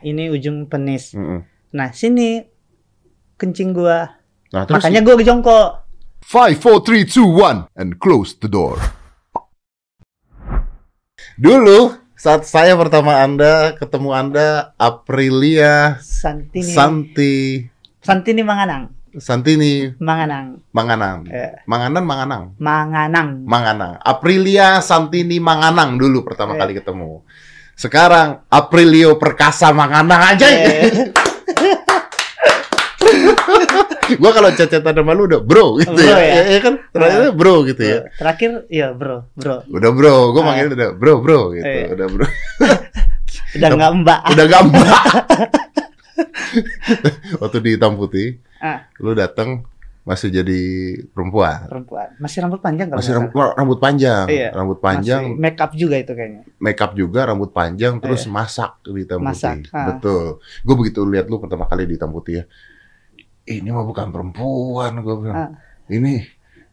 Ini ujung penis. Mm-mm. Nah, sini kencing gua. Nah, terus Makanya gua jongkok. Five, four, three, two, one, and close the door. Dulu saat saya pertama Anda ketemu Anda Aprilia Santini. Santi Santini Manganang. Santini Manganang. Manganang. Eh. Manganan Manganang. Manganang. Manganang. Aprilia Santini Manganang dulu pertama Eh. kali ketemu. Sekarang Aprilio Perkasa Manganang aja. Eh, Gua kalau cecetan sama lu udah bro gitu Bro, ya. ya? Iya kan? Terakhir bro gitu ya. Terakhir, iya bro, bro. Udah bro, gue Ah. manggil udah bro bro gitu, Iya. udah bro, Udah nggak mbak. udah gampang. Waktu di hitam putih, Ah, lu datang masih jadi perempuan, perempuan. Masih rambut panjang kalau masih rambut, rambut panjang, Iya. rambut panjang, Masih make up juga itu kayaknya. make up juga, rambut panjang, terus Iya. masak di hitam Masak, putih, betul. Gue begitu lihat lu pertama kali di hitam putih ya, ini mah bukan perempuan, gue bilang, Ah. ini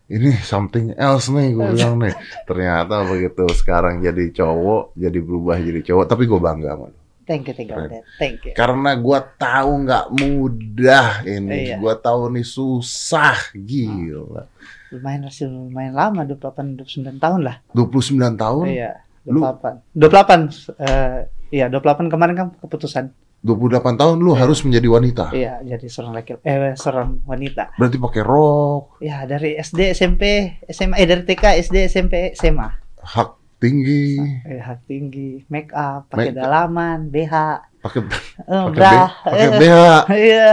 ini something else nih gue bilang nih ternyata begitu sekarang jadi cowok jadi berubah jadi cowok tapi gue bangga sama lu. Thank you, thank you. Dad. Thank you. karena gua tahu nggak mudah ini Iya. gua tahu nih susah gila Lumayan masih lumayan lama, 28, 29 tahun lah. 29 tahun Iya, Lu- 28. 28, eh, iya 28 kemarin kan keputusan. 28 tahun lu Iya. harus menjadi wanita Iya, jadi seorang laki eh seorang wanita. berarti pakai rok Ya, dari SD, SMP, SMA, eh dari TK, SD, SMP, SMA. hak tinggi Eh, hak tinggi, make up, pakai dalaman, BH, pakai eh, pakai bra. B- pakai BH Iya.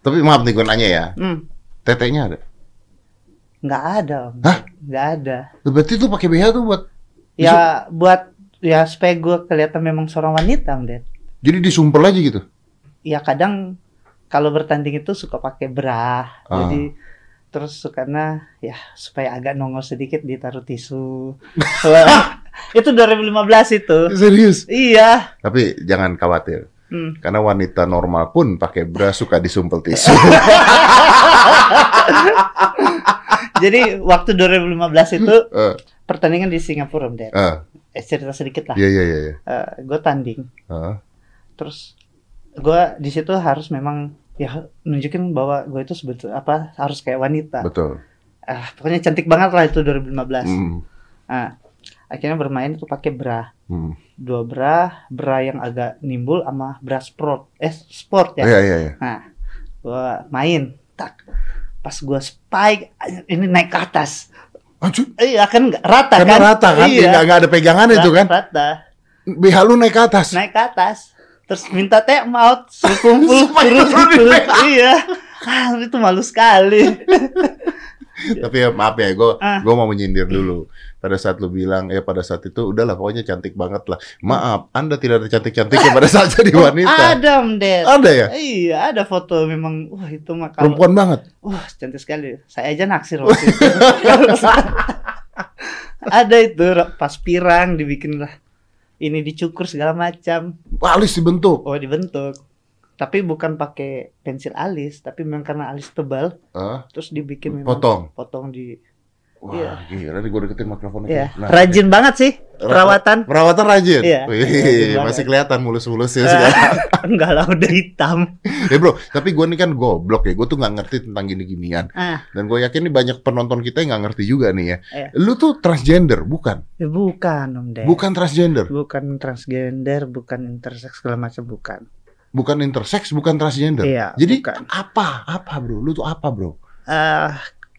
tapi maaf nih gue nanya ya Hmm, tetenya ada nggak ada. Hah? Nggak ada. berarti tuh pakai BH tuh buat Ya, buat ya supaya gue kelihatan memang seorang wanita, Ded. jadi disumpel aja gitu Ya kadang kalau bertanding itu suka pakai bra, Ah. jadi terus sukanya ya supaya agak nongol sedikit ditaruh tisu. Itu 2015 itu. serius Iya. tapi jangan khawatir Hmm. karena wanita normal pun pakai bra suka disumpel tisu Jadi waktu 2015 itu Eh, pertandingan di Singapura, Om Ded. eh, Eh, cerita sedikit lah. iya iya iya iya. gue tanding, Eh, terus gue di situ harus memang ya nunjukin bahwa gue itu sebetul apa harus kayak wanita. betul Ah, pokoknya cantik banget lah itu 2015. Hmm, Ah, akhirnya bermain tuh pakai bra. hmm. Dua bra, bra yang agak nimbul sama bra sport. Eh, sport ya. iya iya iya Nah, gua main. Tak. Pas gua spike, ini naik ke atas. Anjir, Iya kan rata karena kan? rata kan Iya. nggak ada pegangan itu kan Rata. BH lu naik ke atas Naik ke atas. Terus minta time out, kumpul, di- Iya. Ah, itu malu sekali. tapi ya maaf ya gue Ah. gue mau menyindir dulu pada saat lu bilang ya pada saat itu udahlah pokoknya cantik banget lah maaf anda tidak ada cantik cantiknya pada saat jadi wanita Ada, Ded. ada ya Iya, ada foto memang. Wah, itu mah kalau perempuan banget Wah, cantik sekali. Saya aja naksir waktu itu. Ada itu pas pirang dibikin lah. Ini dicukur segala macam. alis dibentuk Oh, dibentuk. Tapi bukan pakai pensil alis, tapi memang karena alis tebal, Ah, terus dibikin memang potong potong di wah Iya. gila nih gue deketin mikrofonnya Iya, Nah, rajin banget sih perawatan. perawatan rajin Iya, Wih, rajin banget. masih kelihatan mulus-mulus ya Eh, sekarang Enggak lah, udah hitam. ya bro tapi gue nih kan goblok ya gue tuh nggak ngerti tentang gini-ginian Ah, dan gue yakin nih banyak penonton kita yang nggak ngerti juga nih ya Iya. lu tuh transgender bukan ya bukan Om Ded. bukan transgender Bukan transgender, bukan intersex segala macam bukan. bukan intersex bukan transgender Iya, jadi bukan. apa apa bro lu tuh apa bro Eh,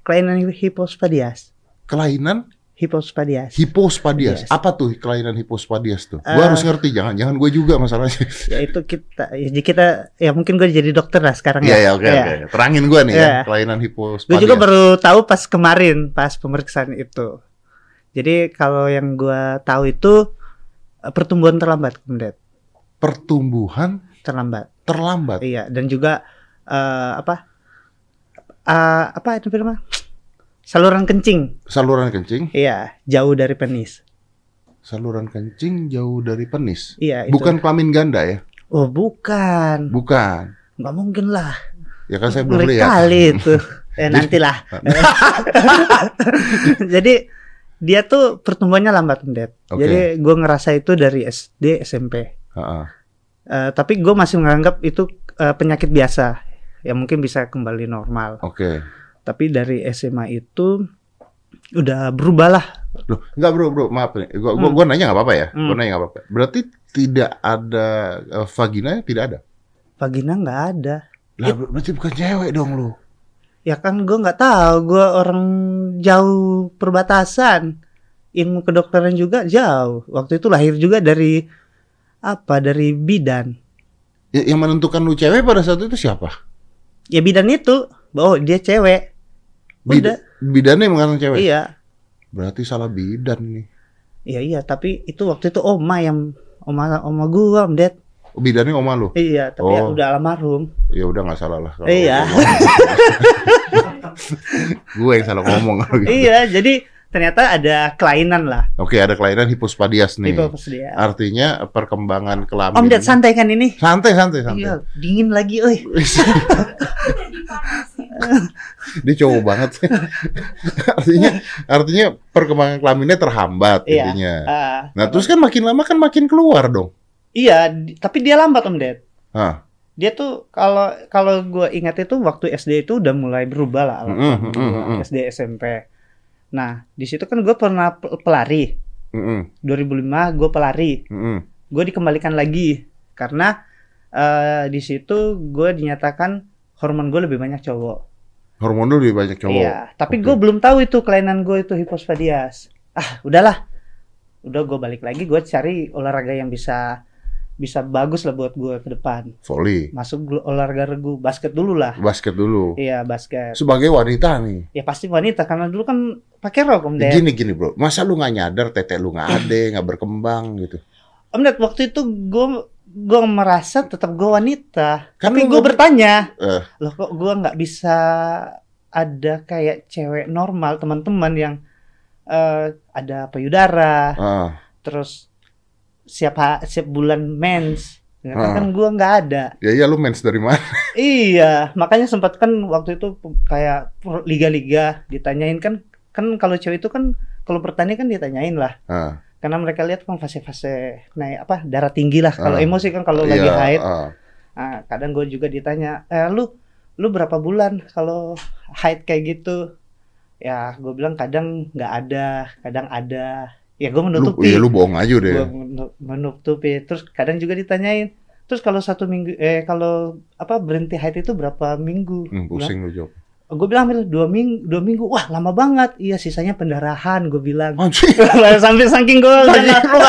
kelainan hipospadias. Kelainan Hipospadias. hipospadias Yes. apa tuh kelainan hipospadias tuh gue Eh. harus ngerti jangan jangan gue juga masalahnya ya itu kita ya jadi kita ya mungkin gue jadi dokter lah sekarang Iya ya. ya oke Iya. oke terangin gue nih ya Iya. kelainan hipospadias Gue juga baru tahu pas kemarin pas pemeriksaan itu. Jadi kalau yang gue tahu itu eh, pertumbuhan terlambat, kemudian pertumbuhan terlambat. terlambat Iya dan juga eh, apa eh, apa itu namanya saluran kencing. saluran kencing Iya jauh dari penis. saluran kencing jauh dari penis Iya itu. bukan kelamin ganda ya Oh bukan. bukan Nggak mungkin lah. ya kan saya belum lihat kali itu. Eh nantilah. Jadi dia tuh pertumbuhannya lambat, Ded. Oke. Jadi gue ngerasa itu dari SD, SMP. Heeh. Eh, tapi gue masih menganggap itu eh, penyakit biasa yang mungkin bisa kembali normal. Oke. Tapi dari SMA itu udah berubah lah. Loh, enggak bro, bro, maaf nih. Gua, gua, Hmm. gua nanya nggak apa-apa ya? Gua Hmm. nanya nggak apa-apa. Berarti tidak ada eh, vagina tidak ada? Vagina nggak ada. Lah, ber- berarti bukan cewek dong lu. Ya kan gue nggak tahu. Gue orang jauh perbatasan. Ilmu kedokteran juga jauh. Waktu itu lahir juga dari apa? Dari bidan. Ya, yang menentukan lu cewek pada saat itu siapa? Ya bidan itu. Oh dia cewek. Bid Udah. bidannya yang cewek. Iya. Berarti salah bidan nih. Iya iya. Tapi itu waktu itu oma yang oma oma gua om Ded. Oh, bidannya oma lu. Iya. Tapi ya Oh. udah almarhum. Ya udah nggak salah lah. kalau Iya. gue yang salah ngomong. gitu. iya. Jadi ternyata ada kelainan lah. Oke, ada kelainan hipospadias nih. Dia. Artinya perkembangan kelamin. Om Ded santai kan ini? santai, santai, santai. Iya. Dingin lagi. Oi. Dia cowok banget sih. artinya artinya perkembangan kelaminnya terhambat Iya. intinya. Ah, Nah, terus kan makin lama kan makin keluar dong. Iya. di- Tapi dia lambat om Ded. Hah. dia tuh kalau kalau gue ingat itu waktu SD itu udah mulai berubah lah Mm-mm, mm-mm, mm-mm. SD SMP nah di situ kan gue pernah pel- pelari Mm-mm, 2005 gue pelari mm-mm. gue dikembalikan lagi karena eh, di situ gue dinyatakan hormon gue lebih banyak cowok Hormon lu lebih banyak cowok. iya tapi Oke. gue belum tahu itu kelainan gue itu hipospadias ah udahlah udah gue balik lagi gue cari olahraga yang bisa bisa bagus lah buat gue ke depan Volley, masuk olahraga regu basket dulu lah basket dulu. Iya basket. Sebagai wanita nih. Ya pasti wanita karena dulu kan pakai rok Om Ded. Gini gini bro, masa lu nggak nyadar tete lu nggak ada, nggak berkembang gitu? Om Ded waktu itu gue gue merasa tetap gue wanita. Kan Tapi gue bertanya, Eh. loh kok gue nggak bisa ada kayak cewek normal teman-teman yang eh, ada payudara, Ah, terus siap siap bulan mens. Ya, Ah. kan gue nggak ada. ya iya lu mens dari mana? Iya, makanya sempat kan waktu itu kayak liga-liga ditanyain kan kan kalau cewek itu kan kalau bertani kan ditanyain lah. Ah, Karena mereka lihat kan fase-fase naik apa darah tinggi lah. Kalau Ah. emosi kan kalau lagi iya, haid. ah. Nah, kadang gue juga ditanya, "Eh lu lu berapa bulan kalau haid kayak gitu?" Ya, gue bilang kadang nggak ada, kadang ada. Ya gue Lu, menutupi. iya lu bohong aja deh. Menu- menutupi. Terus kadang juga ditanyain, terus kalau satu minggu eh kalau apa berhenti haid itu berapa minggu? Hmm, pusing lu jawab. Gue bilang "Ambil dua minggu, dua minggu, wah lama banget. Iya sisanya pendarahan, gue bilang. Sampai saking gue lu nggak tahu,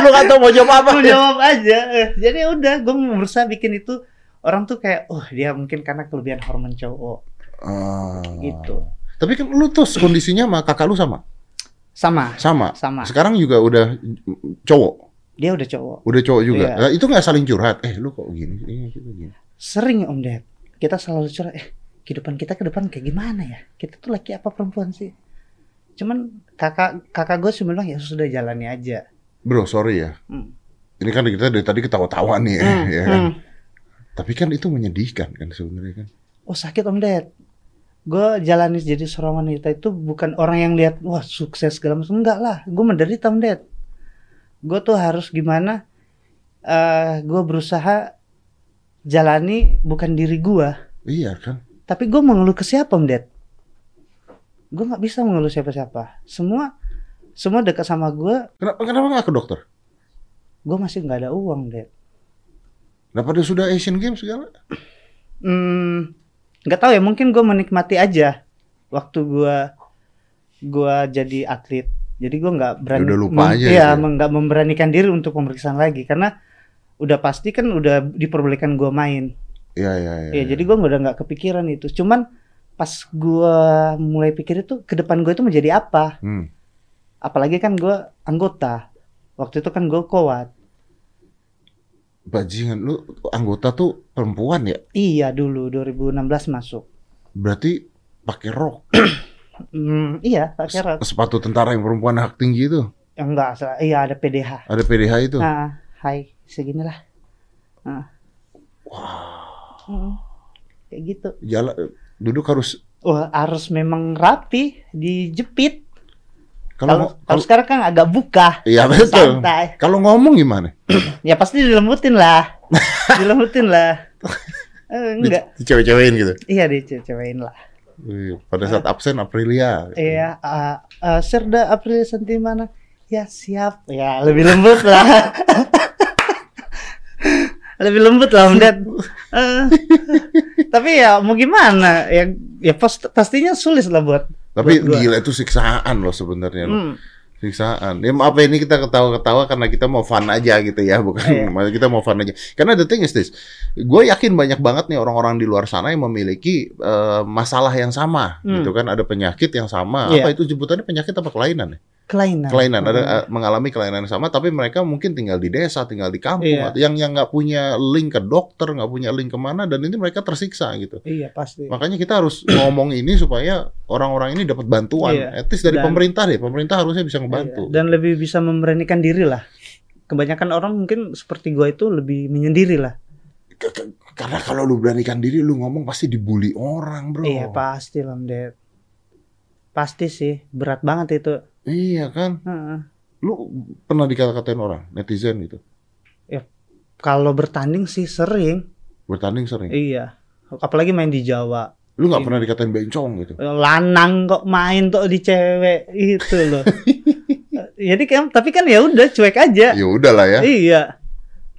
lu nggak tahu mau jawab apa. mau jawab aja. Eh, Jadi udah, gue berusaha bikin itu orang tuh kayak, oh dia mungkin karena kelebihan hormon cowok Ah. gitu. Tapi kan lu tuh kondisinya sama kakak lu sama? Sama, Sama. sama. Sekarang juga udah cowok, Dia udah cowok. udah cowok juga. Iya. Nah, itu nggak saling curhat. Eh, lu kok gini? Ini gitu gini. Sering Om Ded, kita selalu curhat, eh kehidupan kita ke depan kayak gimana ya? Kita tuh laki apa perempuan sih? Cuman kakak kakak gue cuma bilang ya sudah jalani aja. Bro, sorry ya. Hmm. Ini kan kita dari tadi ketawa-tawa nih, ya, Hmm, ya kan? hmm. Tapi kan itu menyedihkan kan sebenarnya kan. Oh sakit Om Ded. Gue jalani jadi seorang wanita itu bukan orang yang lihat wah sukses segala macam enggak lah. Gue menderita Om Ded. Gue tuh harus gimana? eh gue berusaha jalani bukan diri gue, Iya kan? Tapi gue mengeluh ke siapa Om Ded? Gue nggak bisa mengeluh siapa-siapa. Semua semua dekat sama gue, Kenapa kenapa nggak ke dokter? gue masih nggak ada uang Ded. Kenapa dia sudah Asian Games segala? Hmm, nggak tahu ya mungkin gue menikmati aja waktu gue gue jadi atlet jadi gue nggak berani Udah lupa aja iya ya? nggak memberanikan diri untuk pemeriksaan lagi karena udah pasti kan udah diperbolehkan gue main Iya iya iya. ya jadi gue udah nggak kepikiran itu cuman pas gue mulai pikir itu ke depan gue itu menjadi apa Hmm. apalagi kan gue anggota waktu itu kan gue kuat Bajingan lu anggota tuh perempuan ya? iya dulu 2016 masuk Berarti pakai rok. Hmm, iya pakai rok Sepatu tentara yang perempuan hak tinggi itu. Enggak iya ada PDH Ada PDH itu. Nah, hai, seginilah. Nah. Hmm, Kayak gitu. Jalan duduk harus Wah, harus memang rapi, dijepit. Kalau Kalau sekarang kan agak buka, iya betul. santai. Kalau ngomong gimana? Ya pasti dilembutin lah, dilembutin lah. Eh, enggak, Dicewek-cewekin gitu. iya dicewein lah. Wih, Pada saat absen Aprilia. Iya, uh, uh, Serda April Santi mana? Ya siap, ya lebih lembut lah. lebih lembut lah Om Ded. Eh, tapi ya mau gimana? Ya, ya past- pastinya sulit lah buat. Tapi buat gua. gila itu siksaan loh sebenarnya. loh. Hmm, Siksaan. Ya apa ini kita ketawa-ketawa karena kita mau fun aja gitu ya, bukan maksudnya kita mau fun aja. Karena the thing is this, gue yakin banyak banget nih orang-orang di luar sana yang memiliki eh, masalah yang sama, Hmm. gitu kan? Ada penyakit yang sama. Iya. Apa itu sebutannya penyakit apa kelainan? ya? Kelainan. Kelainan. Ada Hmm. eh, mengalami kelainan yang sama, tapi mereka mungkin tinggal di desa, tinggal di kampung, Iya. atau yang yang nggak punya link ke dokter, nggak punya link ke mana, dan ini mereka tersiksa gitu. Iya pasti. Makanya kita harus ngomong ini supaya orang-orang ini dapat bantuan. Iya. Least dari Dan- pemerintah deh. Pemerintah harusnya bisa ngebantu. Iya, Dan lebih bisa memberanikan diri lah. Kebanyakan orang mungkin seperti gua itu lebih menyendiri lah. Karena kalau lu beranikan diri, lu ngomong pasti dibully orang, bro. Iya pasti lah. Pasti sih, berat banget itu. Iya kan? Heeh. Lu pernah dikata-katain orang, netizen gitu. Kalau bertanding sih sering. Bertanding sering. Iya. Apalagi main di Jawa. Lu nggak pernah dikatain bencong gitu. Lanang kok main tuh di cewek itu loh. Jadi kan tapi kan ya udah cuek aja. Ya udahlah ya. Iya.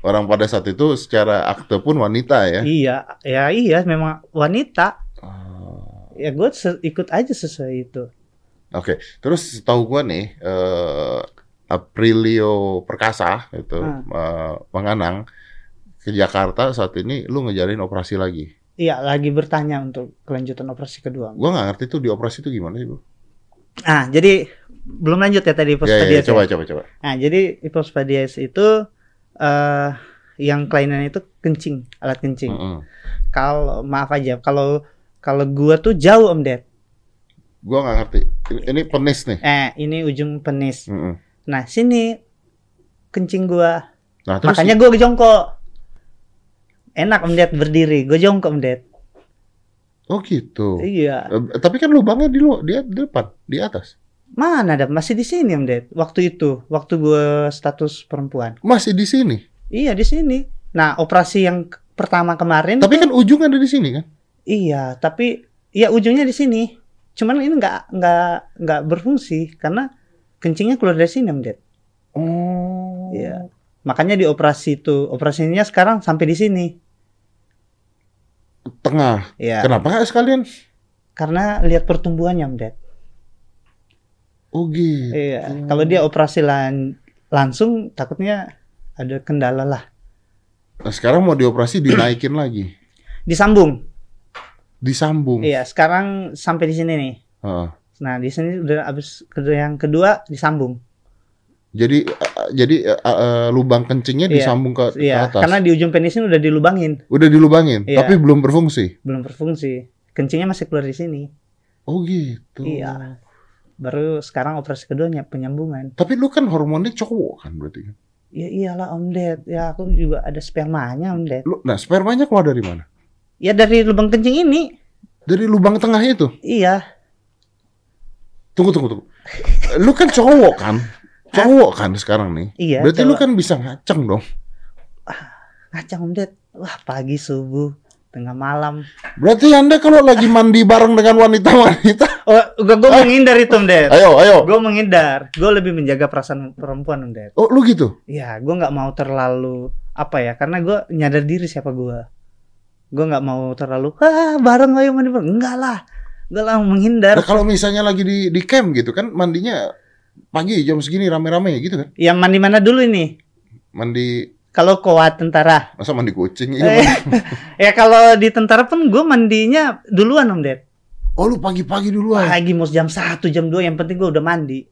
Orang pada saat itu secara akte pun wanita ya. Iya. Ya iya memang wanita. Ah, Ya gue ikut aja sesuai itu. Oke, terus tahu gua nih eh, Aprilio Perkasa itu Hmm. menganang ke Jakarta saat ini lu ngejalin operasi lagi. Iya, lagi bertanya untuk kelanjutan operasi kedua. Gua nggak ngerti tuh di operasi itu gimana sih, Bro? Ah, jadi belum lanjut ya tadi Ya, ya, hipospadias. coba ya? coba coba. Nah, jadi hipospadias itu eh yang kelainan itu kencing, alat kencing. Mm-mm. Kalau maaf aja, kalau kalau gua tuh jauh Om Ded. Gua nggak ngerti. Ini, penis nih. Eh, ini ujung penis. Mm-mm. Nah, sini kencing gua. Nah, terus Makanya gua jongkok. Enak Om Ded berdiri, gua jongkok Om Ded. oh gitu. Iya. Eh, tapi kan lubangnya di lu di, di depan, di atas. Mana ada masih di sini Om Ded. Waktu itu, waktu gua status perempuan. Masih di sini. Iya, di sini. Nah, operasi yang pertama kemarin Tapi kan ujung ada di sini kan? Iya, tapi ya ujungnya di sini. Cuman ini nggak nggak nggak berfungsi karena kencingnya keluar dari sini, Ded. Oh. Iya. Makanya di operasi itu, operasinya sekarang sampai di sini. Tengah. Iya. Kenapa nggak sekalian? Karena lihat pertumbuhannya, Ded. Oh gitu. Iya. Kalau dia operasi lan- langsung takutnya ada kendala lah. Nah, sekarang mau dioperasi dinaikin lagi. Disambung. Disambung. Iya, sekarang sampai di sini nih. Heeh. Nah, di sini udah habis kedua yang kedua disambung. Jadi eh, jadi eh, eh, lubang kencingnya Iya. disambung ke, ke Iya, atas. karena di ujung penisnya udah dilubangin, Udah dilubangin, Iya. tapi belum berfungsi. belum berfungsi. Kencingnya masih keluar di sini. Oh gitu. Iya. Baru sekarang operasi keduanya penyambungan. Tapi lu kan hormonnya cowok kan berarti. kan? Ya iyalah Om Ded. Ya aku juga ada spermanya Om Ded. Lu, nah spermanya keluar dari mana? Ya dari lubang kencing ini. Dari lubang tengah itu. Iya. Tunggu tunggu tunggu. Lu kan cowok kan? Cowok kan sekarang nih. Iya. Berarti lu coba. kan bisa ngaceng dong. ngacang Om Ded. Wah pagi subuh tengah malam. Berarti Anda kalau lagi mandi bareng dengan wanita-wanita, Oh, gue gue menghindar itu Ded. ayo ayo. Gue menghindar. Gue lebih menjaga perasaan perempuan Om Ded. Oh, lu gitu. Iya, gue nggak mau terlalu apa ya? Karena gue nyadar diri siapa gue. Gue nggak mau terlalu ah bareng ayo mandi bareng. Enggak lah. Gue lah menghindar. Nah, kalau misalnya lagi di di camp gitu kan mandinya pagi jam segini rame-rame gitu kan. Yang mandi mana dulu ini? Mandi Kalau kuat tentara. masa mandi kucing Eh, iya. ya kalau di tentara pun gue mandinya duluan om Ded. Oh, lu pagi-pagi duluan. Pagi mau jam 1, jam 2 yang penting gue udah mandi.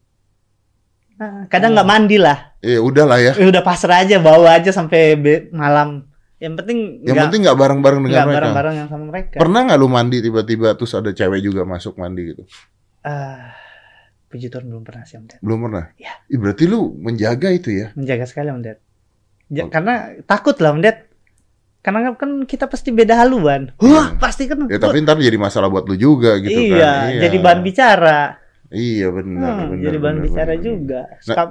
Nah, kadang nggak mandi lah. Ya udah lah ya. Eh, udah pasrah aja bawa aja sampai malam. Yang penting Yang nggak penting nggak bareng-bareng dengan nggak mereka. bareng-bareng yang sama mereka. Pernah nggak lu mandi tiba-tiba terus ada cewek juga masuk mandi gitu? Ah, puji Tuhan belum pernah sih om Ded. Belum pernah. Ya. Ih, berarti lu menjaga itu ya. Menjaga sekali om Ded. Ja- Oh. Karena takut lah om Ded. Karena kan kita pasti beda haluan. Wah, Hmm. pasti kan. Ya tapi ntar jadi masalah buat lu juga gitu iya, kan. jadi bahan bicara. Iya benar, Hmm, benar. jadi bahan benar, bicara benar. juga.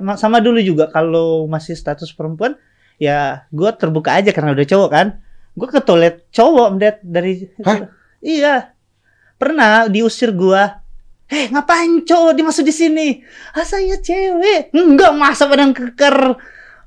Nah- sama dulu juga kalau masih status perempuan, ya gue terbuka aja karena udah cowok kan. Gue ke toilet cowok Dad, dari Hah? Iya. Pernah diusir gua. Eh, ngapain cowok dimasuk di sini? Ah, saya cewek. Enggak, masa badan keker.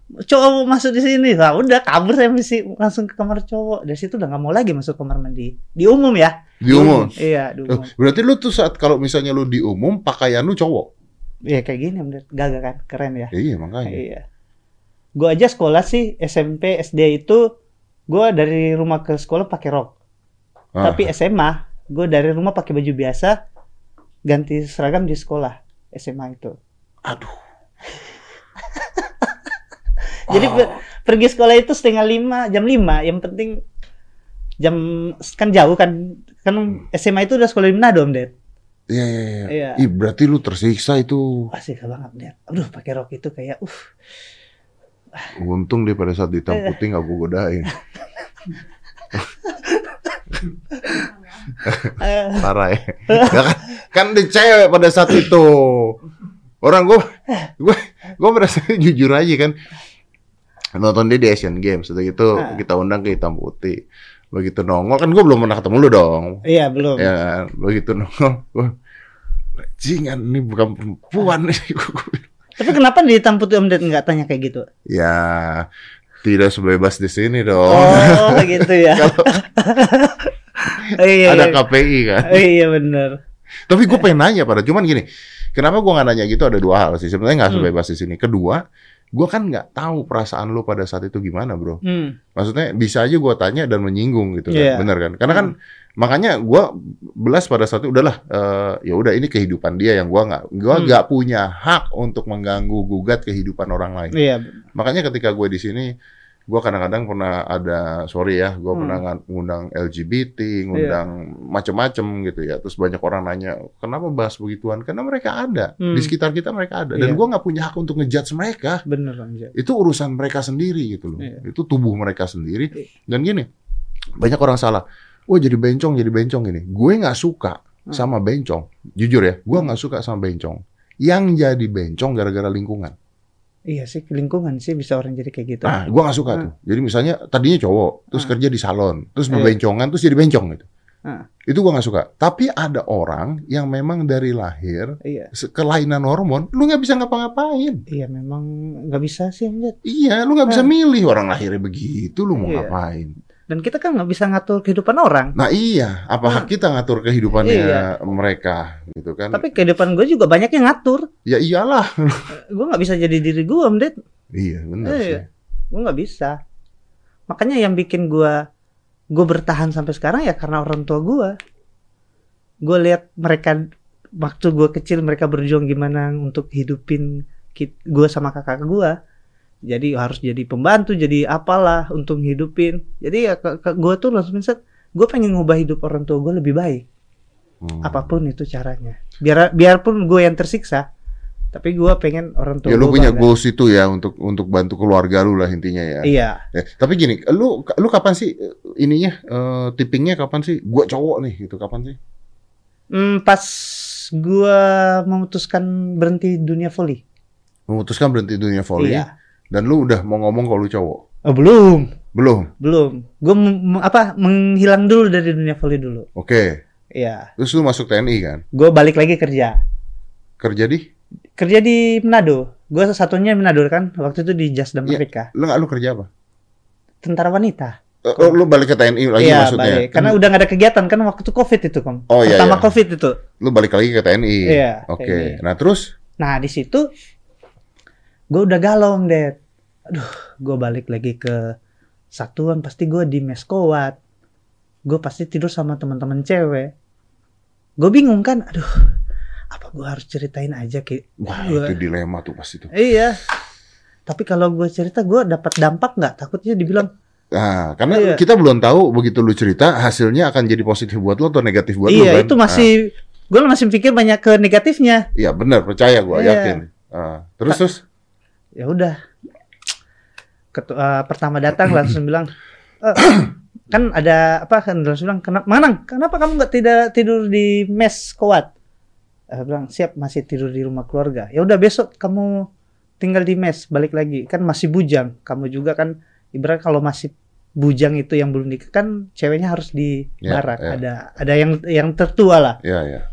Cowok masuk di sini. Lah, udah kabur saya mesti langsung ke kamar cowok. Dari situ udah nggak mau lagi masuk kamar mandi. Di umum ya. Di umum. Iya, di umum. berarti lu tuh saat kalau misalnya lu di umum pakaian lu cowok. Iya, kayak gini, Om Ded. Gagah kan? Keren ya. Iya makanya. Iya. Gua aja sekolah sih SMP, SD itu gua dari rumah ke sekolah pakai rok. Ah, Tapi SMA, gue dari rumah pakai baju biasa, ganti seragam di sekolah SMA itu. aduh. Jadi Oh. per- pergi sekolah itu setengah lima, jam lima. Yang penting jam kan jauh kan kan SMA itu udah sekolah di Manado om Ded. Iya iya iya. Iya. Ih, berarti lu tersiksa itu. Wah sih banget Ded. Aduh pakai rok itu kayak uh. Untung dia pada saat hitam Iya. putih nggak gue godain. eh, Parah ya. Kan, kan di cewek pada saat itu. Orang gue, gue, gue merasa jujur aja kan. Nonton dia di Asian Games, itu gitu Ah. kita undang ke hitam putih. Begitu nongol kan gue belum pernah ketemu lu dong. iya belum. Ya begitu nongol, gue, jingan ini bukan perempuan nih. Tapi kenapa di hitam putih om Ded nggak tanya kayak gitu? ya tidak sebebas di sini dong. Oh gitu ya. iya, Ada iya. KPI kan. iya benar. Tapi gue pengen nanya pada, cuman gini, kenapa gue nggak nanya gitu ada dua hal sih. Sebenarnya nggak Hmm. sebebas di sini. Kedua, gue kan nggak tahu perasaan lu pada saat itu gimana, bro. Hmm. Maksudnya bisa aja gue tanya dan menyinggung gitu, Iya. kan? bener kan? Karena kan makanya gue belas pada saat itu udahlah, eh, ya udah ini kehidupan dia yang gue nggak, gue Hmm. nggak punya hak untuk mengganggu gugat kehidupan orang lain. Iya. Makanya ketika gue di sini, gue kadang-kadang pernah ada, sorry ya, gue Hmm. pernah ngundang LGBT, ngundang macem-macem gitu ya. Terus banyak orang nanya, kenapa bahas begituan? Karena mereka ada Hmm. di sekitar kita mereka ada, dan Iya. gue nggak punya hak untuk ngejudge mereka. Bener. Itu urusan mereka sendiri gitu loh. Iya. Itu tubuh mereka sendiri. Iya. Dan gini, banyak orang salah. Oh jadi bencong, jadi bencong ini. Gue nggak suka Hmm. sama bencong. Jujur ya, gue nggak suka sama bencong. Yang jadi bencong gara-gara lingkungan. Iya sih lingkungan sih bisa orang jadi kayak gitu. Nah, gua nggak suka Hmm. tuh. Jadi misalnya tadinya cowok, terus Hmm. kerja di salon, terus Iya. berbencongan, terus jadi bencong gitu. Hmm. Itu gua nggak suka. Tapi ada orang yang memang dari lahir Iya. kelainan hormon, lu nggak bisa ngapa-ngapain. Iya memang nggak bisa sih. Iya, lu nggak bisa Hmm. milih orang lahirnya begitu, lu mau Iya. ngapain? Dan kita kan nggak bisa ngatur kehidupan orang. Nah iya, apa hak kita ngatur kehidupannya Iya. mereka, gitu kan? Tapi kehidupan gue juga banyak yang ngatur. Ya iyalah. Gue nggak bisa jadi diri gue Om Ded. iya, benar Iya. sih. Gue nggak bisa. Makanya yang bikin gue gue bertahan sampai sekarang ya karena orang tua gue. Gue lihat mereka waktu gue kecil mereka berjuang gimana untuk hidupin gue sama kakak gue. Jadi harus jadi pembantu, jadi apalah untuk hidupin. Jadi ya gue tuh langsung mindset, gue pengen ngubah hidup orang tua gue lebih baik. Hmm. Apa pun itu caranya. Biar biarpun gue yang tersiksa, tapi gue pengen orang tua Ya lu gue punya goals itu ya untuk untuk bantu keluarga lu lah intinya ya. Iya. Ya, tapi gini, lu lu kapan sih eh, ininya eh, tippingnya kapan sih? Gua cowok nih, gitu kapan sih? Hmm, pas gua memutuskan berhenti dunia volley. Memutuskan berhenti dunia volley Iya. Dan lu udah mau ngomong kalau lu cowok. Oh, belum, Belum. belum. Gua mem- apa menghilang dulu dari dunia volley dulu. Oke. Iya. Terus lu masuk TNI kan? Gua balik lagi kerja. Kerja di? Kerja di Manado. Gua satunya Manado kan. Waktu itu di Jasdam Iya. Merdeka. Lu nggak lu kerja apa? Tentara wanita. Eh, oh, lu balik ke TNI lagi Iya, maksudnya? balik. Karena udah gak ada kegiatan kan waktu itu Covid itu, Kom. Oh, iya, Pertama iya. Covid itu. Lu balik lagi ke TNI. Iya, Oke. TNI. Nah, terus Nah, di situ gue udah galau, Ded. Aduh, gue balik lagi ke satuan, pasti gue di meskowat. Gue pasti tidur sama teman-teman cewek. Gue bingung kan, aduh, apa gue harus ceritain aja ke wah Gua- itu dilema tuh pasti tuh. Iya. Tapi kalau gue cerita, gue dapat dampak nggak? Takutnya dibilang, Nah, karena Iya. kita belum tahu begitu lu cerita hasilnya akan jadi positif buat lu atau negatif buat lu iya kan? itu masih, gue masih pikir banyak ke negatifnya. Nah, iya benar, percaya gua Iya. yakin. Ah, terus terus ya udah eh, pertama datang langsung bilang "Eh, kan ada apa kan langsung bilang kenapa manang kenapa kamu nggak tidak tidur di mes kuat Eh, bilang siap masih tidur di rumah keluarga. Ya udah besok kamu tinggal di mes balik lagi kan masih bujang. Kamu juga kan ibarat kalau masih bujang itu yang belum nikah kan ceweknya harus di barak. ya. Ada ada yang yang tertua lah. Ya, ya.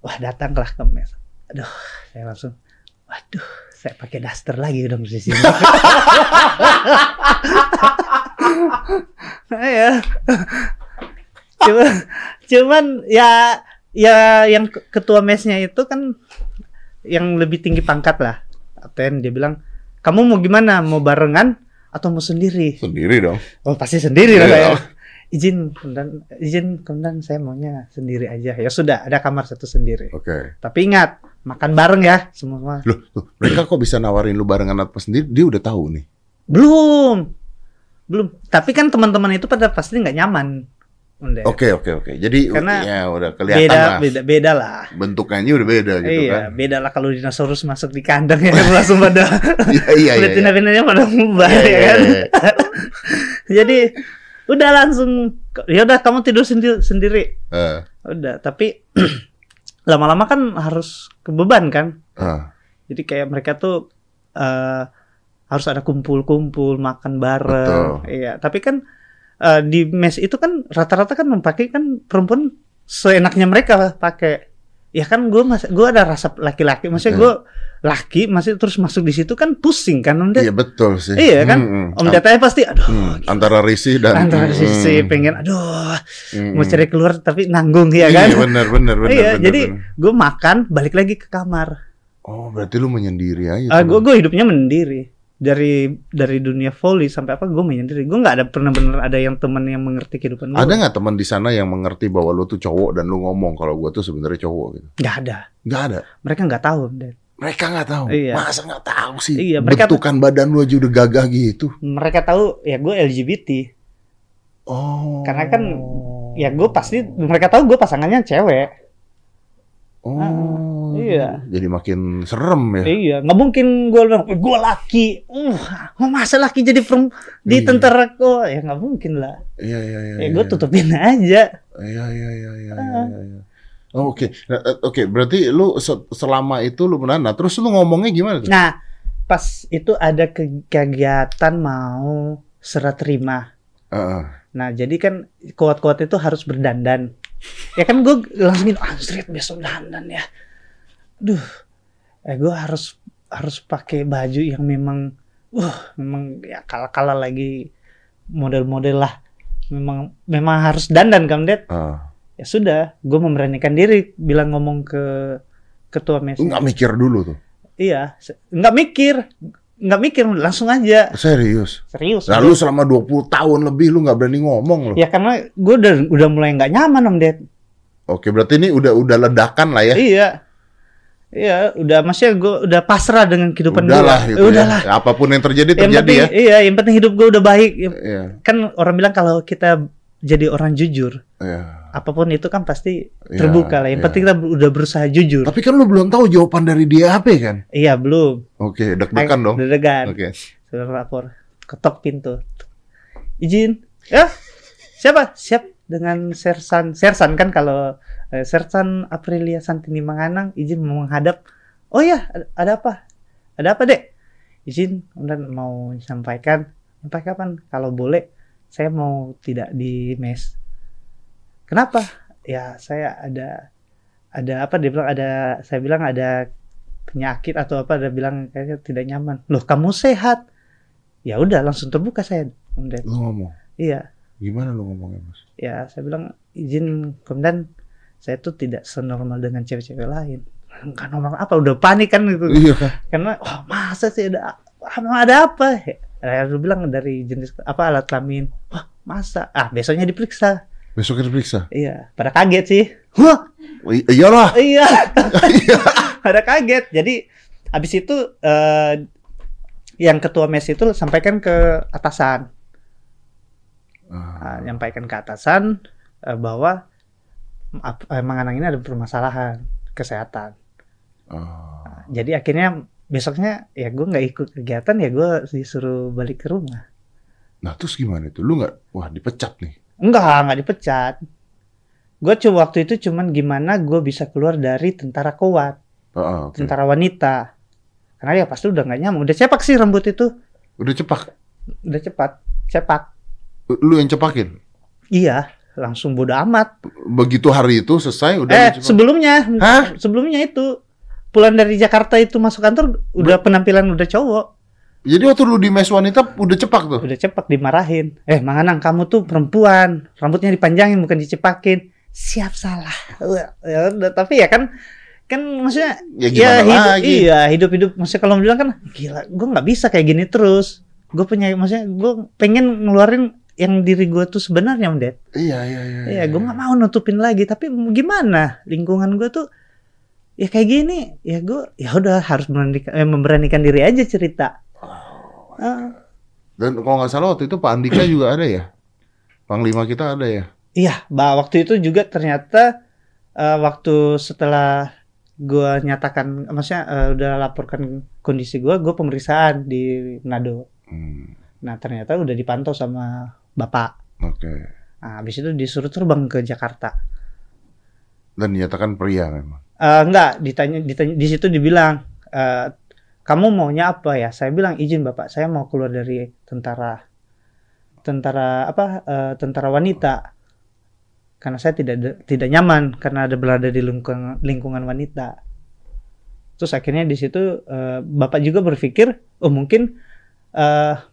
Wah datanglah ke mes. Aduh, saya langsung, waduh, saya pakai daster lagi dong di sini. ya. Cuman, cuman ya, ya yang ke- ketua mesnya itu kan yang lebih tinggi pangkat lah. Aten dia bilang, kamu mau gimana? Mau barengan atau mau sendiri? Sendiri dong. Oh pasti sendiri lah saya. Izin kemudian izin kemudian saya maunya sendiri aja. Ya sudah ada kamar satu sendiri. Oke. Tapi ingat makan bareng ya semua. Loh, loh, mereka kok bisa nawarin lu barengan apa sendiri? Dia udah tahu nih. Belum, belum. Tapi kan teman-teman itu pada pasti nggak nyaman. Oke, oke, oke. Jadi Karena ya udah kelihatan beda, lah. beda, beda lah. Bentukannya udah beda gitu iya, kan. beda lah kalau dinosaurus masuk di kandang ya langsung pada Iya, iya, iya. kulit iya. pindah-pindahnya pada mubah Iya, ya iya, kan. iya. Jadi udah langsung ya udah kamu tidur sendiri sendiri. Eh, Udah, tapi lama-lama kan harus kebeban kan. ah. Jadi kayak mereka tuh eh harus ada kumpul-kumpul, makan bareng. Betul. Iya, tapi kan eh, di mes itu kan rata-rata kan memakai kan perempuan seenaknya mereka pakai. Ya kan gue mas, gue ada rasa laki-laki, maksudnya Iya. gue laki masih terus masuk di situ kan pusing kan om Ded? Iya betul sih. Iya kan? Hmm, hmm. Om Ded pasti aduh Hmm, antara risih dan antara hmm, sisi hmm, pengen aduh hmm, mau hmm. cari keluar tapi nanggung ya kan? Iya benar benar benar. iya, jadi gue makan balik lagi ke kamar. Oh, berarti lu menyendiri aja. Ah, tuh. gue gue hidupnya mendiri dari dari dunia volley sampai apa gue menyendiri. Gue nggak ada pernah bener ada yang teman yang mengerti kehidupan gue. Ada nggak teman di sana yang mengerti bahwa lu tuh cowok dan lu ngomong kalau gua tuh sebenarnya cowok gitu? Nggak ada. Nggak ada. Mereka nggak tahu. Dan Mereka nggak tahu. Iya. Masa nggak tahu sih? Iya, mereka- Bentukan badan lu aja udah gagah gitu. mereka tahu ya gue LGBT. Oh. Karena kan, Ya gue pasti mereka tahu gue pasangannya cewek. Oh. Iya. Jadi makin serem ya. Iya, nggak mungkin gue bilang gue laki. Uh, masa laki jadi perem di Iya. tentara kok? Ya nggak mungkin lah. Iya iya iya. Ya gue iya. tutupin aja. Iya iya iya iya. Ah. iya, iya. Oh, Oke, Nah, eh, oke. Berarti lu se- selama itu lu menana. Terus lu ngomongnya gimana tuh? Nah, pas itu ada ke- kegiatan mau serah terima. Heeh. Nah, jadi kan kuat-kuat itu harus berdandan. Ya kan gue langsung gitu, anjrit besok dandan ya. Duh, eh gue harus harus pakai baju yang memang, uh, memang ya kala-kala lagi model-model lah. Memang memang harus dandan kan, Det? Ah. Ya sudah, gue memberanikan diri bilang ngomong ke ketua mes. Nggak mikir dulu tuh. Iya, nggak mikir, nggak mikir, langsung aja. Serius. Serius. Nah, lu selama 20 tahun lebih lu nggak berani ngomong lu. Ya karena gue udah udah mulai nggak nyaman om Ded. Oke, berarti ini udah udah ledakan lah ya. Iya. Iya, udah maksudnya gue udah pasrah dengan kehidupan gue. Udahlah gitu Eh, udahlah. ya. Apa pun yang terjadi Yang terjadi penting, ya. iya, yang penting hidup gue udah baik. Iya. Kan orang bilang kalau kita jadi orang jujur, Iya. apa pun itu kan pasti Iya, terbuka lah. Yang iya. penting kita udah berusaha jujur. Tapi kan lu belum tahu jawaban dari dia apa kan? Iya, belum. Oke, deg-degan dong. Deg-degan. Oke. Sudah lapor. Ketok pintu. Izin. Ya. Siapa? Siap dengan Sersan. Sersan kan kalau eh, Sersan Aprilia Santini Manganang izin menghadap. Oh ya, ada, apa? Ada apa, Dek? Izin kemudian mau sampaikan. Sampai kapan? Kalau boleh saya mau tidak di mes. Kenapa? Ya, saya ada ada apa dia bilang ada saya bilang ada penyakit atau apa dia bilang kayaknya tidak nyaman. Loh, kamu sehat? Ya udah langsung terbuka saya. Kemudian, Lu ngomong. iya, Gimana lu ngomongnya, Mas? ya saya bilang izin kemudian saya tuh tidak senormal dengan cewek-cewek lain. Enggak normal apa udah panik kan gitu. Iya kan? Karena wah masa sih ada ada apa? Ya, lu bilang dari jenis apa alat kelamin. Wah, masa? Ah, besoknya diperiksa. Besok kita periksa. Iya, pada kaget sih. Wah, I- iyalah. iya. pada kaget. Jadi habis itu eh, yang ketua mes itu sampaikan ke atasan. Ah, Nah, nyampaikan ke atasan eh, bahwa ap- eh, Manganang ini ada permasalahan kesehatan. ah. Jadi akhirnya besoknya ya gue nggak ikut kegiatan ya gue disuruh balik ke rumah. Nah, terus gimana itu? Lu nggak wah dipecat nih. Enggak, nggak dipecat. Gue cuma waktu itu cuman gimana gue bisa keluar dari tentara kuat, Heeh, oke. tentara wanita. Karena ya pasti udah nggak nyaman. Udah cepak sih rambut itu, Udah cepak. udah cepat, cepak. Lu yang cepakin. Iya, langsung bodo amat. Begitu hari itu selesai udah eh sebelumnya, Hah? sebelumnya itu pulang dari Jakarta itu masuk kantor udah penampilan udah cowok, Jadi waktu lu di mes wanita udah cepak tuh. udah cepak dimarahin. Eh Manganang kamu tuh perempuan, rambutnya dipanjangin bukan dicepakin. Siap salah. Ya udah, tapi ya kan kan maksudnya Ya gimana hidup, lagi? iya hidup hidup maksudnya kalau bilang kan gila gue nggak bisa kayak gini terus gue punya maksudnya gue pengen ngeluarin yang diri gue tuh sebenarnya om Ded Iya, iya, iya. Iya, gue nggak mau nutupin lagi. Tapi gimana? Lingkungan gue tuh ya kayak gini. Ya gue ya udah harus memberanikan, eh, memberanikan diri aja cerita. Ah, Dan kalau nggak salah waktu itu Pak Andika juga ada ya? Panglima kita ada ya? iya, bah waktu itu juga ternyata eh, waktu setelah gue nyatakan, maksudnya eh, udah laporkan kondisi gue, gue pemeriksaan di Manado. Hmm, Nah ternyata udah dipantau sama bapak. Oke. Nah, habis itu disuruh terbang ke Jakarta. Dan dinyatakan pria memang. Eh, enggak, ditanya, ditanya di situ dibilang eh, kamu maunya apa ya? Saya bilang izin bapak, saya mau keluar dari tentara, tentara apa? eh, tentara wanita, karena saya tidak tidak nyaman karena ada berada di lingkungan lingkungan wanita. Terus akhirnya di situ eh, bapak juga berpikir, oh mungkin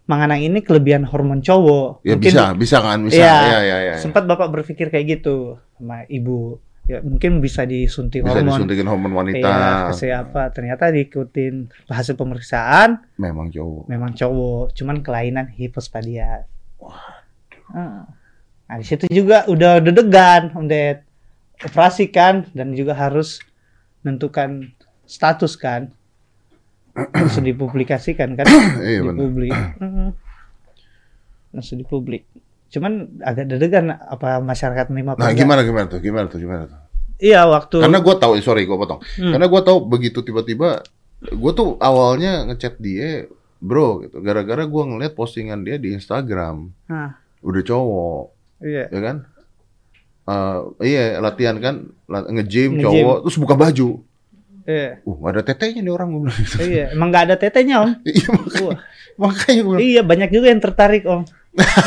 Manganang ini kelebihan hormon cowok. Ya mungkin bisa, bisa kan? Bisa. Iya. Iya, iya, iya. sempat bapak berpikir kayak gitu sama ibu. Ya mungkin bisa disuntik Bisa hormon. disuntikin hormon wanita. Iya, kasih apa? Ternyata diikutin hasil pemeriksaan Memang cowok. memang cowok, cuman kelainan hipospadia. Ah. Nah, di situ juga udah deg-degan, Ded. Operasi kan dan juga harus menentukan status kan. Langsung dipublikasikan kan Iya di publik. Langsung di publik. Cuman agak deg-degan apa masyarakat menerima Nah, enggak. gimana gimana tuh? Gimana tuh? Gimana tuh? Iya, waktu Karena gue tahu, sorry gue potong. Hmm. Karena gue tahu begitu tiba-tiba, gue tuh awalnya ngechat dia, bro, gitu. Gara-gara gue ngeliat postingan dia di Instagram, Ah, udah cowok, iya. ya kan? Eh, iya latihan kan, nge-gym Nge-gym. cowok, terus buka baju. Iya. Uh, gak ada tetenya nih orang gue bilang gitu. Iya, emang nggak ada tetenya, Om. Iya makanya, Wah. makanya gue bilang, Iya, banyak juga yang tertarik, Om.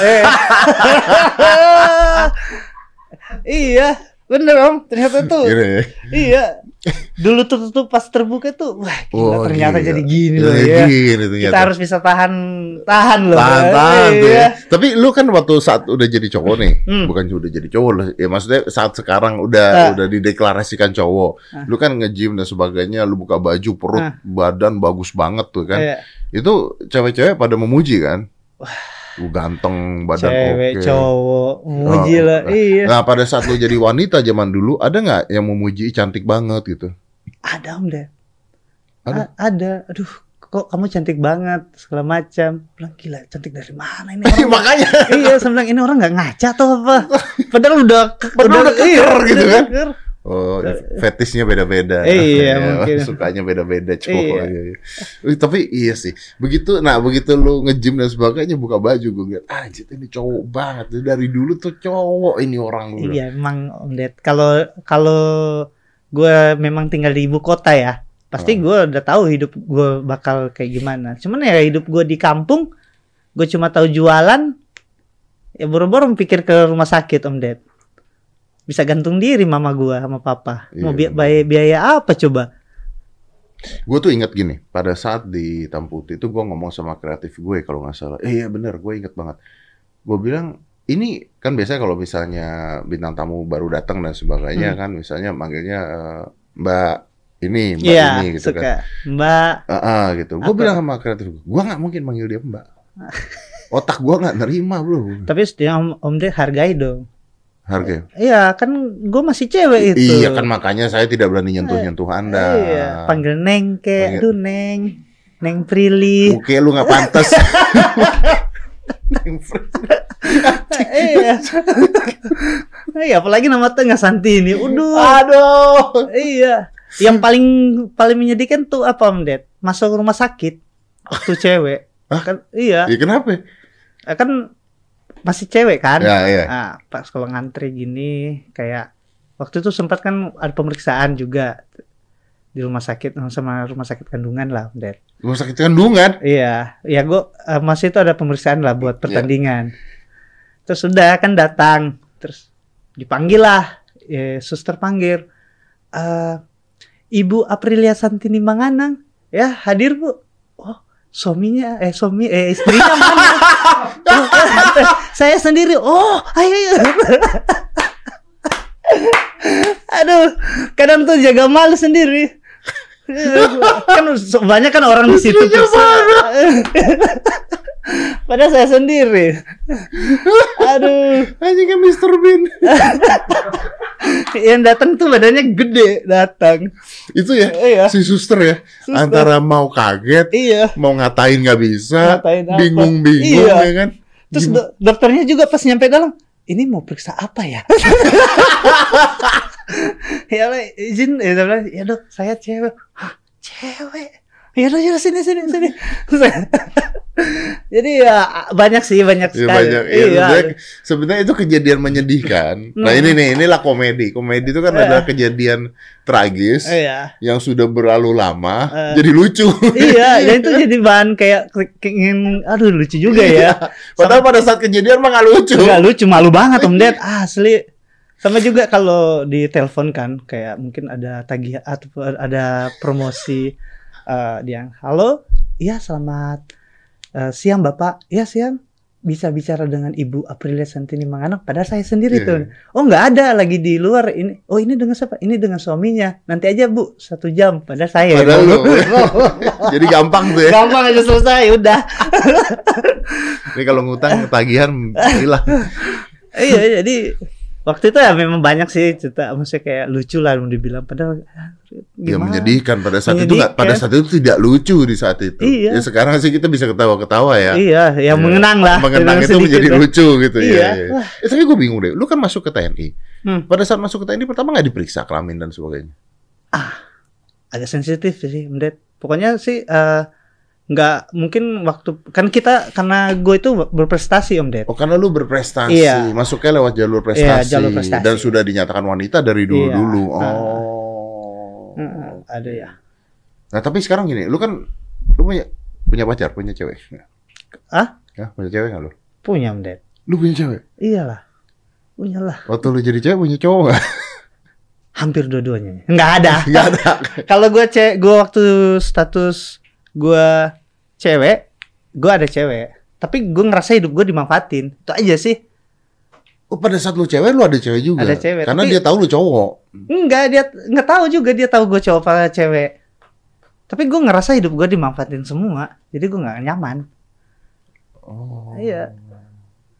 Eh. iya, bener, Om. Ternyata tuh. Gini ya. Iya. Dulu tuh, tuh pas terbuka tuh, wah gila, Oh, ternyata gila. jadi gini loh ya. Gini ternyata. Kita harus bisa tahan tahan loh. Tahan, Bang. tahan tuh ya. Tapi lu kan waktu saat udah jadi cowok nih, Hmm. bukan udah jadi cowok loh. Ya maksudnya saat sekarang udah Ah. udah dideklarasikan cowok. Ah. Lu kan nge-gym dan sebagainya, lu buka baju, perut, Ah. badan bagus banget tuh kan. Iya. Itu cewek-cewek pada memuji kan. Lu ganteng, badan Cewek, oke. cowok, muji Oh, lah. nah. Iya. Nah, pada saat lu jadi wanita zaman dulu, ada nggak yang memuji cantik banget gitu? Ada Om deh. Ada? A- ada. Aduh, kok kamu cantik banget segala macam. Bilang gila, cantik dari mana ini? Orang Makanya iya, saya bilang ini orang nggak ngaca atau apa? Padahal udah Padahal udah keker gitu udah kan. keker. Oh, fetisnya beda-beda. Iya, Ya, mungkin. Sukanya beda-beda cowok. Iya. Iya. iya. Tapi iya sih. Begitu, nah begitu lu nge-gym dan sebagainya buka baju gue lihat, anjir ini cowok banget. Dari dulu tuh cowok ini orang. Bilang. Iya, emang Om Ded. Kalau kalau gue memang tinggal di ibu kota ya, pasti Oh. gue udah tahu hidup gue bakal kayak gimana. Cuman ya hidup gue di kampung, gue cuma tahu jualan. Ya boro-boro pikir ke rumah sakit Om Ded. Bisa gantung diri mama gue sama papa. Mau Iya, bi- biaya, biaya apa coba? Gue tuh inget gini, pada saat di Tamputi itu gue ngomong sama kreatif gue kalau nggak salah. Eh iya bener, gue inget banget. Gue bilang, ini kan biasanya kalau misalnya bintang tamu baru datang dan sebagainya Hmm. kan, misalnya manggilnya eh, Mbak ini, Mbak Iya, ini gitu kan. suka. Mbak, Ah, ah, gitu. Gue bilang sama kreatif gue, gue nggak mungkin manggil dia Mbak. Otak gue nggak nerima bro. tapi setidaknya Om, Om Ded hargai dong. Harga. Iya, kan gue masih cewek itu. Iya kan makanya saya tidak berani nyentuh-nyentuh anda. Iya, panggil Neng Panggil- ke, aduh Neng, Neng Prilly. Oke lu nggak pantas. iya. Iya, apalagi nama tengah Santini. Udah. Aduh. Iya. Yang paling paling menyedihkan tuh apa, Om Ded? Masuk rumah sakit waktu cewek. Hah? Kan iya, Iya kenapa? kan masih cewek kan? Ya iya. Nah, pas kalau ngantri gini kayak waktu itu sempat kan ada pemeriksaan juga di rumah sakit sama rumah sakit kandungan lah Om Ded. Rumah sakit kandungan. Iya, ya gue masih itu ada pemeriksaan lah buat Iya. pertandingan. Terus sudah kan datang, terus dipanggil lah, eh, suster panggil, "Eh, Ibu Aprilia Santini Manganang, ya hadir bu. Suaminya, eh suami, eh istrinya mana? "Oh, saya sendiri. Oh, ayo, ayo. Aduh, kadang tuh jaga malu sendiri. kan banyak kan orang di situ Padahal saya sendiri. Aduh, Anjing kan Mr. Bean. yang datang tuh badannya gede datang. Itu ya, Iya. si suster ya. Suster. Antara mau kaget, Iya. mau ngatain nggak bisa, bingung-bingung Iya. ya kan. Terus do- dokternya juga pas nyampe dalam, ini mau periksa apa ya? ya izin, ya, ya dok, saya cewek. Hah, cewek? Ya dok, ya sini, sini, sini. Jadi ya banyak sih, banyak Ya, sekali. banyak. Ya, sebenarnya, sebenarnya itu kejadian menyedihkan. Nah Hmm. ini nih, inilah komedi. Komedi itu kan Eh. adalah kejadian tragis Iya. yang sudah berlalu lama, Eh. jadi lucu. iya, dan itu jadi bahan kayak ingin, aduh lucu juga ya. Padahal pada saat kejadian mah nggak lucu. Enggak lucu, malu banget Om Ded, asli. Sama juga kalau di telepon kan, kayak mungkin ada tagihan atau ada promosi eh dia, halo, iya selamat eh, siang Bapak, iya siang. Bisa bicara dengan Ibu Aprilia Santini Manganak. Padahal saya sendiri Iya. tuh. Oh nggak ada lagi di luar ini. Oh ini dengan siapa? Ini dengan suaminya. Nanti aja Bu satu jam. Padahal saya. Padahal lu. jadi gampang tuh ya. Gampang aja selesai udah. Ini kalau ngutang tagihan hilang. iya jadi waktu itu ya memang banyak sih cerita maksudnya kayak lucu lah mau dibilang padahal ah, Ya gimana menyedihkan pada saat itu nggak pada Menyedihkan. saat itu tidak lucu di saat itu. Iya. Ya sekarang sih kita bisa ketawa-ketawa ya. iya yang Ya. mengenang lah Mengenang itu menjadi lah. lucu gitu Iya. ya. ya. Eh, tapi gue bingung deh. Lu kan masuk ke TNI. Hmm. Pada saat masuk ke TNI pertama nggak diperiksa kelamin dan sebagainya. agak sensitif sih Mendet pokoknya sih eh, nggak mungkin waktu kan kita karena gue itu berprestasi Om Ded Oh karena lu berprestasi, Iya. masuknya lewat jalur prestasi, Iya, jalur prestasi. dan sudah dinyatakan wanita dari dulu dulu. Iya. Oh. Ada ya Nah tapi sekarang gini, lu kan lu punya punya pacar, punya cewek. ah Ya, punya cewek nggak lu? punya Om Ded Lu punya cewek? iyalah punya lah Waktu lu jadi cewek punya cowok nggak? hampir dua-duanya nggak ada Nggak ada. kalau gue cewek gue waktu status gue cewek gue ada cewek tapi gue ngerasa hidup gue dimanfaatin itu aja sih Oh pada saat lu cewek lu ada cewek juga. Ada cewek, Karena tapi- dia tahu lu cowok. enggak dia nggak tahu juga dia tahu gue cowok apa cewek tapi gue ngerasa hidup gue dimanfaatin semua jadi gue nggak nyaman Oh. iya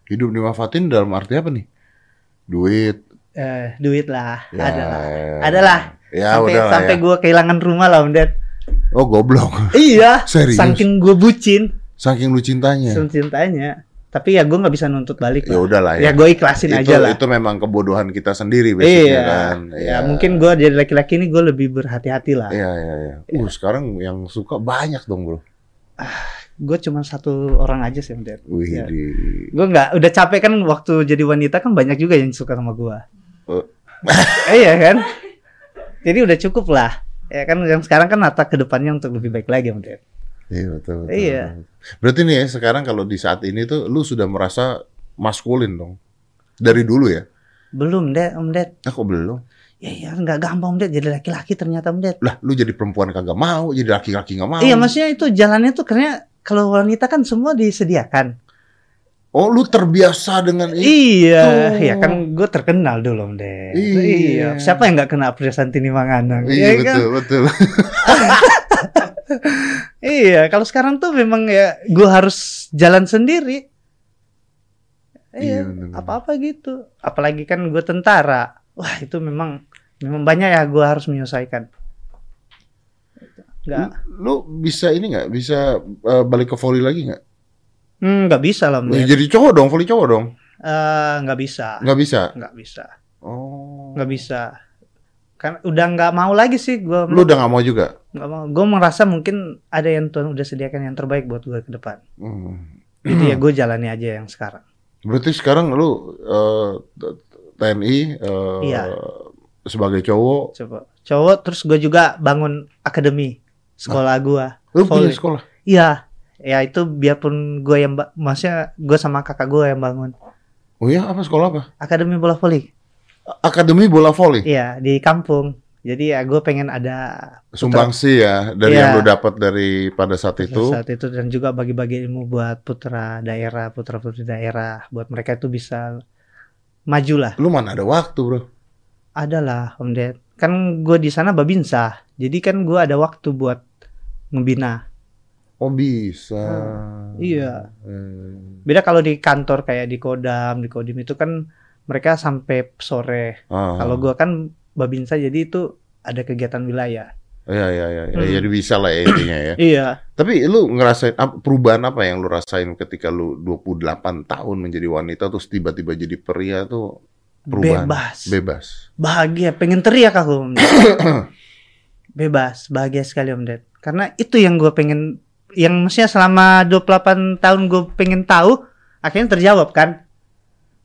Hidup dimanfaatin dalam arti apa nih? Duit. eh, duit lah Ya, ada lah ada lah Ya sampai sampai ya. gue kehilangan rumah lah om Ded Oh goblok. iya Serius? saking gue bucin Saking lu cintanya. cintanya tapi ya gue nggak bisa nuntut balik Ya lah. udah lah ya ya. gue ikhlasin itu, aja lah itu memang kebodohan kita sendiri basicnya iya kan. ya mungkin gue jadi laki-laki ini gue lebih berhati-hati lah Iya iya iya. Uh sekarang yang suka banyak dong bro. gue cuma satu orang aja sih Ded Wih Ya. di. gue nggak udah capek kan waktu jadi wanita kan banyak juga yang suka sama gue Oh. iya kan jadi udah cukup lah ya kan yang sekarang kan nata ke depannya untuk lebih baik lagi om Ded Iya betul. betul. Iya. Berarti nih ya sekarang kalau di saat ini tuh lu sudah merasa maskulin dong. Dari dulu ya? belum deh om Ded Ah kok belum? ya ya nggak gampang om Ded jadi laki-laki ternyata om Ded Lah lu jadi perempuan kagak mau, jadi laki-laki nggak mau. iya maksudnya itu jalannya tuh karena kalau wanita kan semua disediakan Oh lu terbiasa dengan itu. Iya, ya kan gue terkenal dulu om Ded. Iya. Siapa yang nggak kena Apria Santini Manganang? Iya Ya kan? betul betul. Iya, kalau sekarang tuh memang ya gue harus jalan sendiri. Iya, Iya, apa-apa gitu. Apalagi kan gue tentara. Wah itu memang memang banyak ya gue harus menyelesaikan. Nggak, Lu bisa ini nggak? Bisa eh, balik ke volley lagi nggak? Hmm, nggak bisa lah Ya, jadi cowok dong, volley cowok dong. Eh, nggak bisa, Nggak bisa. nggak bisa, Oh. nggak bisa. Kan udah nggak mau lagi sih gue. Lu udah nggak mau juga. nggak mau gue merasa mungkin ada yang Tuhan udah sediakan yang terbaik buat gue ke depan Hmm. jadi ya gue jalani aja yang sekarang Berarti sekarang lu eh, t- TNI eh, Iya. sebagai cowok, coba cowok terus gue juga bangun akademi sekolah gua lu punya sekolah. iya ya itu biarpun gue yang maksudnya gue sama kakak gue yang bangun Oh iya, apa sekolah apa? akademi bola voli Akademi bola voli. iya di kampung jadi ya gue pengen ada Sumbangsi ya dari Iya. yang lu dapat dari pada saat itu. saat itu dan juga bagi-bagi ilmu buat putra daerah putra putri daerah buat mereka itu bisa maju lah Lu mana ada waktu, Bro? adalah om Ded kan gue di sana babinsa jadi kan gue ada waktu buat ngebina Oh bisa. iya. Eh, beda kalau di kantor kayak di kodam di kodim itu kan mereka sampai sore ah. kalau gue kan babinsa jadi itu ada kegiatan wilayah Iya iya iya, iya. Hmm. jadi bisa lah ya intinya ya. iya Tapi lu ngerasain perubahan apa yang lu rasain ketika lu 28 tahun menjadi wanita terus tiba-tiba jadi pria tuh perubahan bebas bebas. bahagia pengen teriak aku bebas bahagia sekali om Ded karena itu yang gue pengen yang maksudnya selama 28 tahun gue pengen tahu akhirnya terjawab kan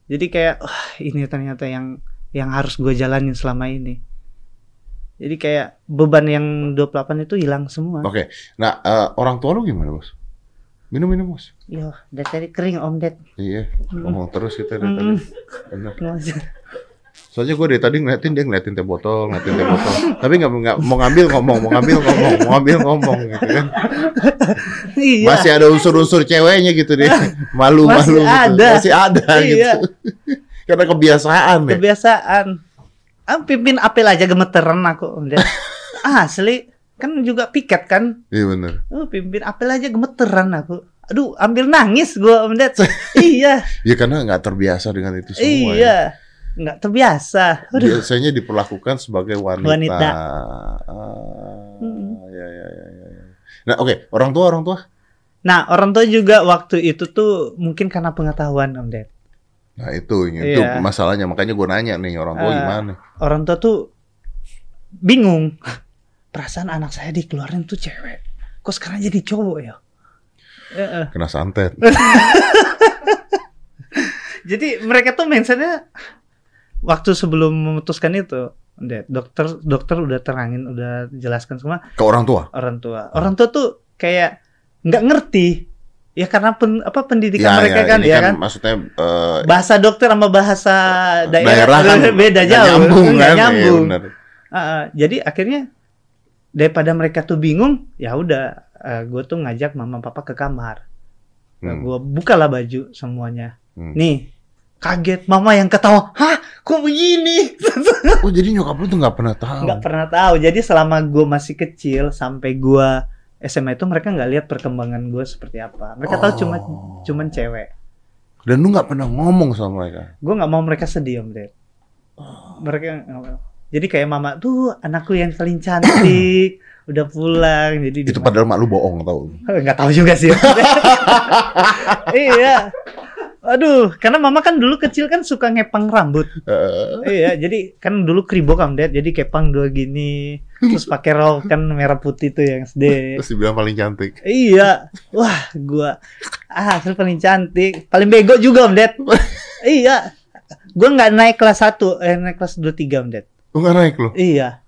jadi kayak wah ini ternyata yang yang harus gue jalanin selama ini jadi kayak beban yang 28 itu hilang semua Oke. Nah, eh, orang tua lu gimana, Bos? Minum minum, Bos. Yo, dari tadi kering om Ded Iya, ngomong terus kita dari tadi. Mm. Soalnya gue dari tadi ngeliatin dia ngeliatin teh botol, ngeliatin teh botol. Tapi nggak nggak mau ngambil ngomong, mau ngambil ngomong, mau ngambil ngomong gitu kan. iya Masih ada unsur-unsur ceweknya gitu deh. Malu-malu Masih gitu. ada. Masih ada Iya. gitu. Karena kebiasaan ya. kebiasaan ah, pimpin apel aja gemeteran aku Ded asli kan juga piket kan Iya bener. Oh, pimpin apel aja gemeteran aku. Aduh, ambil nangis Om Ded. iya, Ya karena nggak terbiasa dengan itu semua. ya. Nggak terbiasa. Aduh. Biasanya diperlakukan sebagai wanita. Wanita. Ah, Mm. ya, ya, ya, ya. Nah, oke, orang tua, orang tua. Nah, orang tua juga waktu itu tuh mungkin karena pengetahuan Om Ded. Nah, itu itu Iya. masalahnya. Makanya gue nanya nih, orang tua Ah. gimana? Orang tua tuh bingung. Perasaan anak saya dikeluarin tuh cewek. Kok sekarang jadi cowok ya? Kena santet. Jadi mereka tuh mindsetnya waktu sebelum memutuskan itu, dokter dokter udah terangin, udah jelaskan semua. Ke orang tua. orang tua. Orang tua tuh kayak nggak ngerti. Ya karena pen, apa pendidikan mereka kan ini ya kan. Maksudnya eh, Bahasa dokter sama bahasa daerah daerah, kan beda jauh. Nyambung kan? Nyambung. bener. Ah, ah. jadi akhirnya daripada mereka tuh bingung, ya udah gue tuh ngajak mama papa ke kamar. Hmm. Gue bukalah baju semuanya. Hmm. Nih, kaget mama yang ketawa. Hah, kok begini? Oh jadi nyokap lu tuh nggak pernah tahu. nggak pernah tahu. Jadi selama gue masih kecil sampai gue SMA itu mereka nggak lihat perkembangan gue seperti apa. Mereka tahu cuma Oh. cuman cewek. Dan lu nggak pernah ngomong sama mereka. Gue nggak mau mereka sedih om Ded. Mereka nggak mau. Jadi kayak mama tuh anakku yang paling cantik udah pulang. Jadi Itu di- padahal mak lu bohong tau. nggak tahu juga sih. iya. Aduh, karena mama kan dulu kecil kan suka ngepang rambut. Eh, iya, jadi kan dulu kribo kan, Dad. Jadi kepang dua gini, terus pakai rok kan merah putih tuh yang SD. terus dibilang paling cantik. Iya. Wah, gua ah hasil paling cantik, paling bego juga Om Ded. iya. Gua nggak naik kelas 1, eh naik kelas 2 3 Om Ded. Lu nggak naik lu? Iya.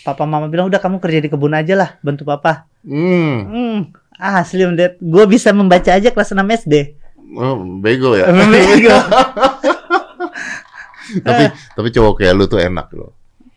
Papa mama bilang udah kamu kerja di kebun aja lah, bantu papa. Hmm. Hmm, asli Om Ded. Gua bisa membaca aja kelas 6 SD. Oh, bego ya. Bego. tapi tapi cowok kayak lu tuh enak loh.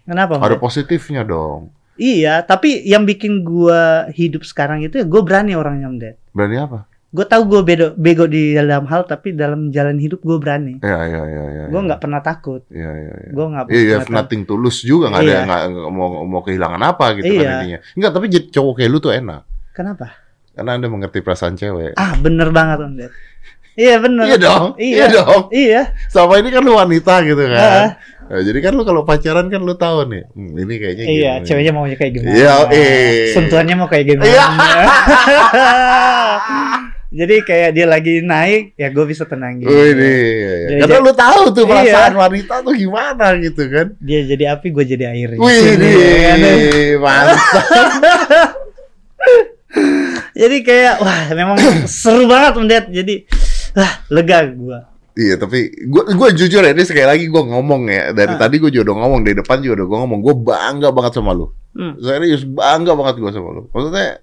Kenapa? Ada positifnya dong. Iya, tapi yang bikin gua hidup sekarang itu ya gue berani orangnya Om Ded. Berani apa? Gue tahu gue bego, bego di dalam hal, tapi dalam jalan hidup gue berani. Ya ya ya ya. Gue ya. nggak pernah takut. Iya iya iya. Gue nggak Iya, iya, pernah nothing tulus juga nggak ada Iya. nggak nggak mau mau kehilangan apa gitu kan Iya. intinya. Enggak, tapi cowok kayak lu tuh enak. Kenapa? Karena Anda mengerti perasaan cewek. Ah, bener banget Om Ded. Iya bener. Iya dong. Iya. Iya dong. Iya. Sama ini kan lu wanita gitu kan. Nah, jadi kan lu kalau pacaran kan lu tahu nih. hmm, ini kayaknya Iya, gini. ceweknya maunya kayak gimana? Iya, eh. Sentuhannya mau kayak gimana? Iya. Jadi kayak dia lagi naik, ya gue bisa tenangin. Oh ini. Jadi- Karena lu tahu tuh Iya. perasaan wanita tuh gimana gitu kan. Dia jadi api, gue jadi air. Wih, Sini, kan? mantap. Jadi kayak wah memang seru banget melihat. Jadi wah lega gue. Iya tapi gue gue jujur ya ini sekali lagi gue ngomong ya dari Ah. tadi gue juga udah ngomong dari depan juga udah gue ngomong gue bangga banget sama lu Hmm. serius bangga banget gue sama lu maksudnya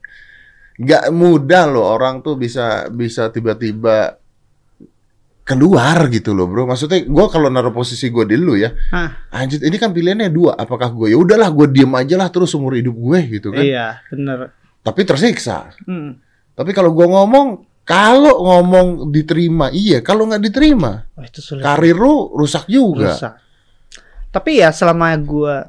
nggak mudah loh orang tuh bisa bisa tiba-tiba keluar gitu loh bro maksudnya gue kalau naruh posisi gue di lu ya Hah. anjir ini kan pilihannya dua apakah gue ya udahlah gue diem aja lah terus seumur hidup gue gitu kan Iya, bener. tapi tersiksa Hmm. tapi kalau gue ngomong kalau ngomong diterima iya kalau nggak diterima Wah, itu sulit. karir lu rusak juga Rusak. Tapi ya selama gua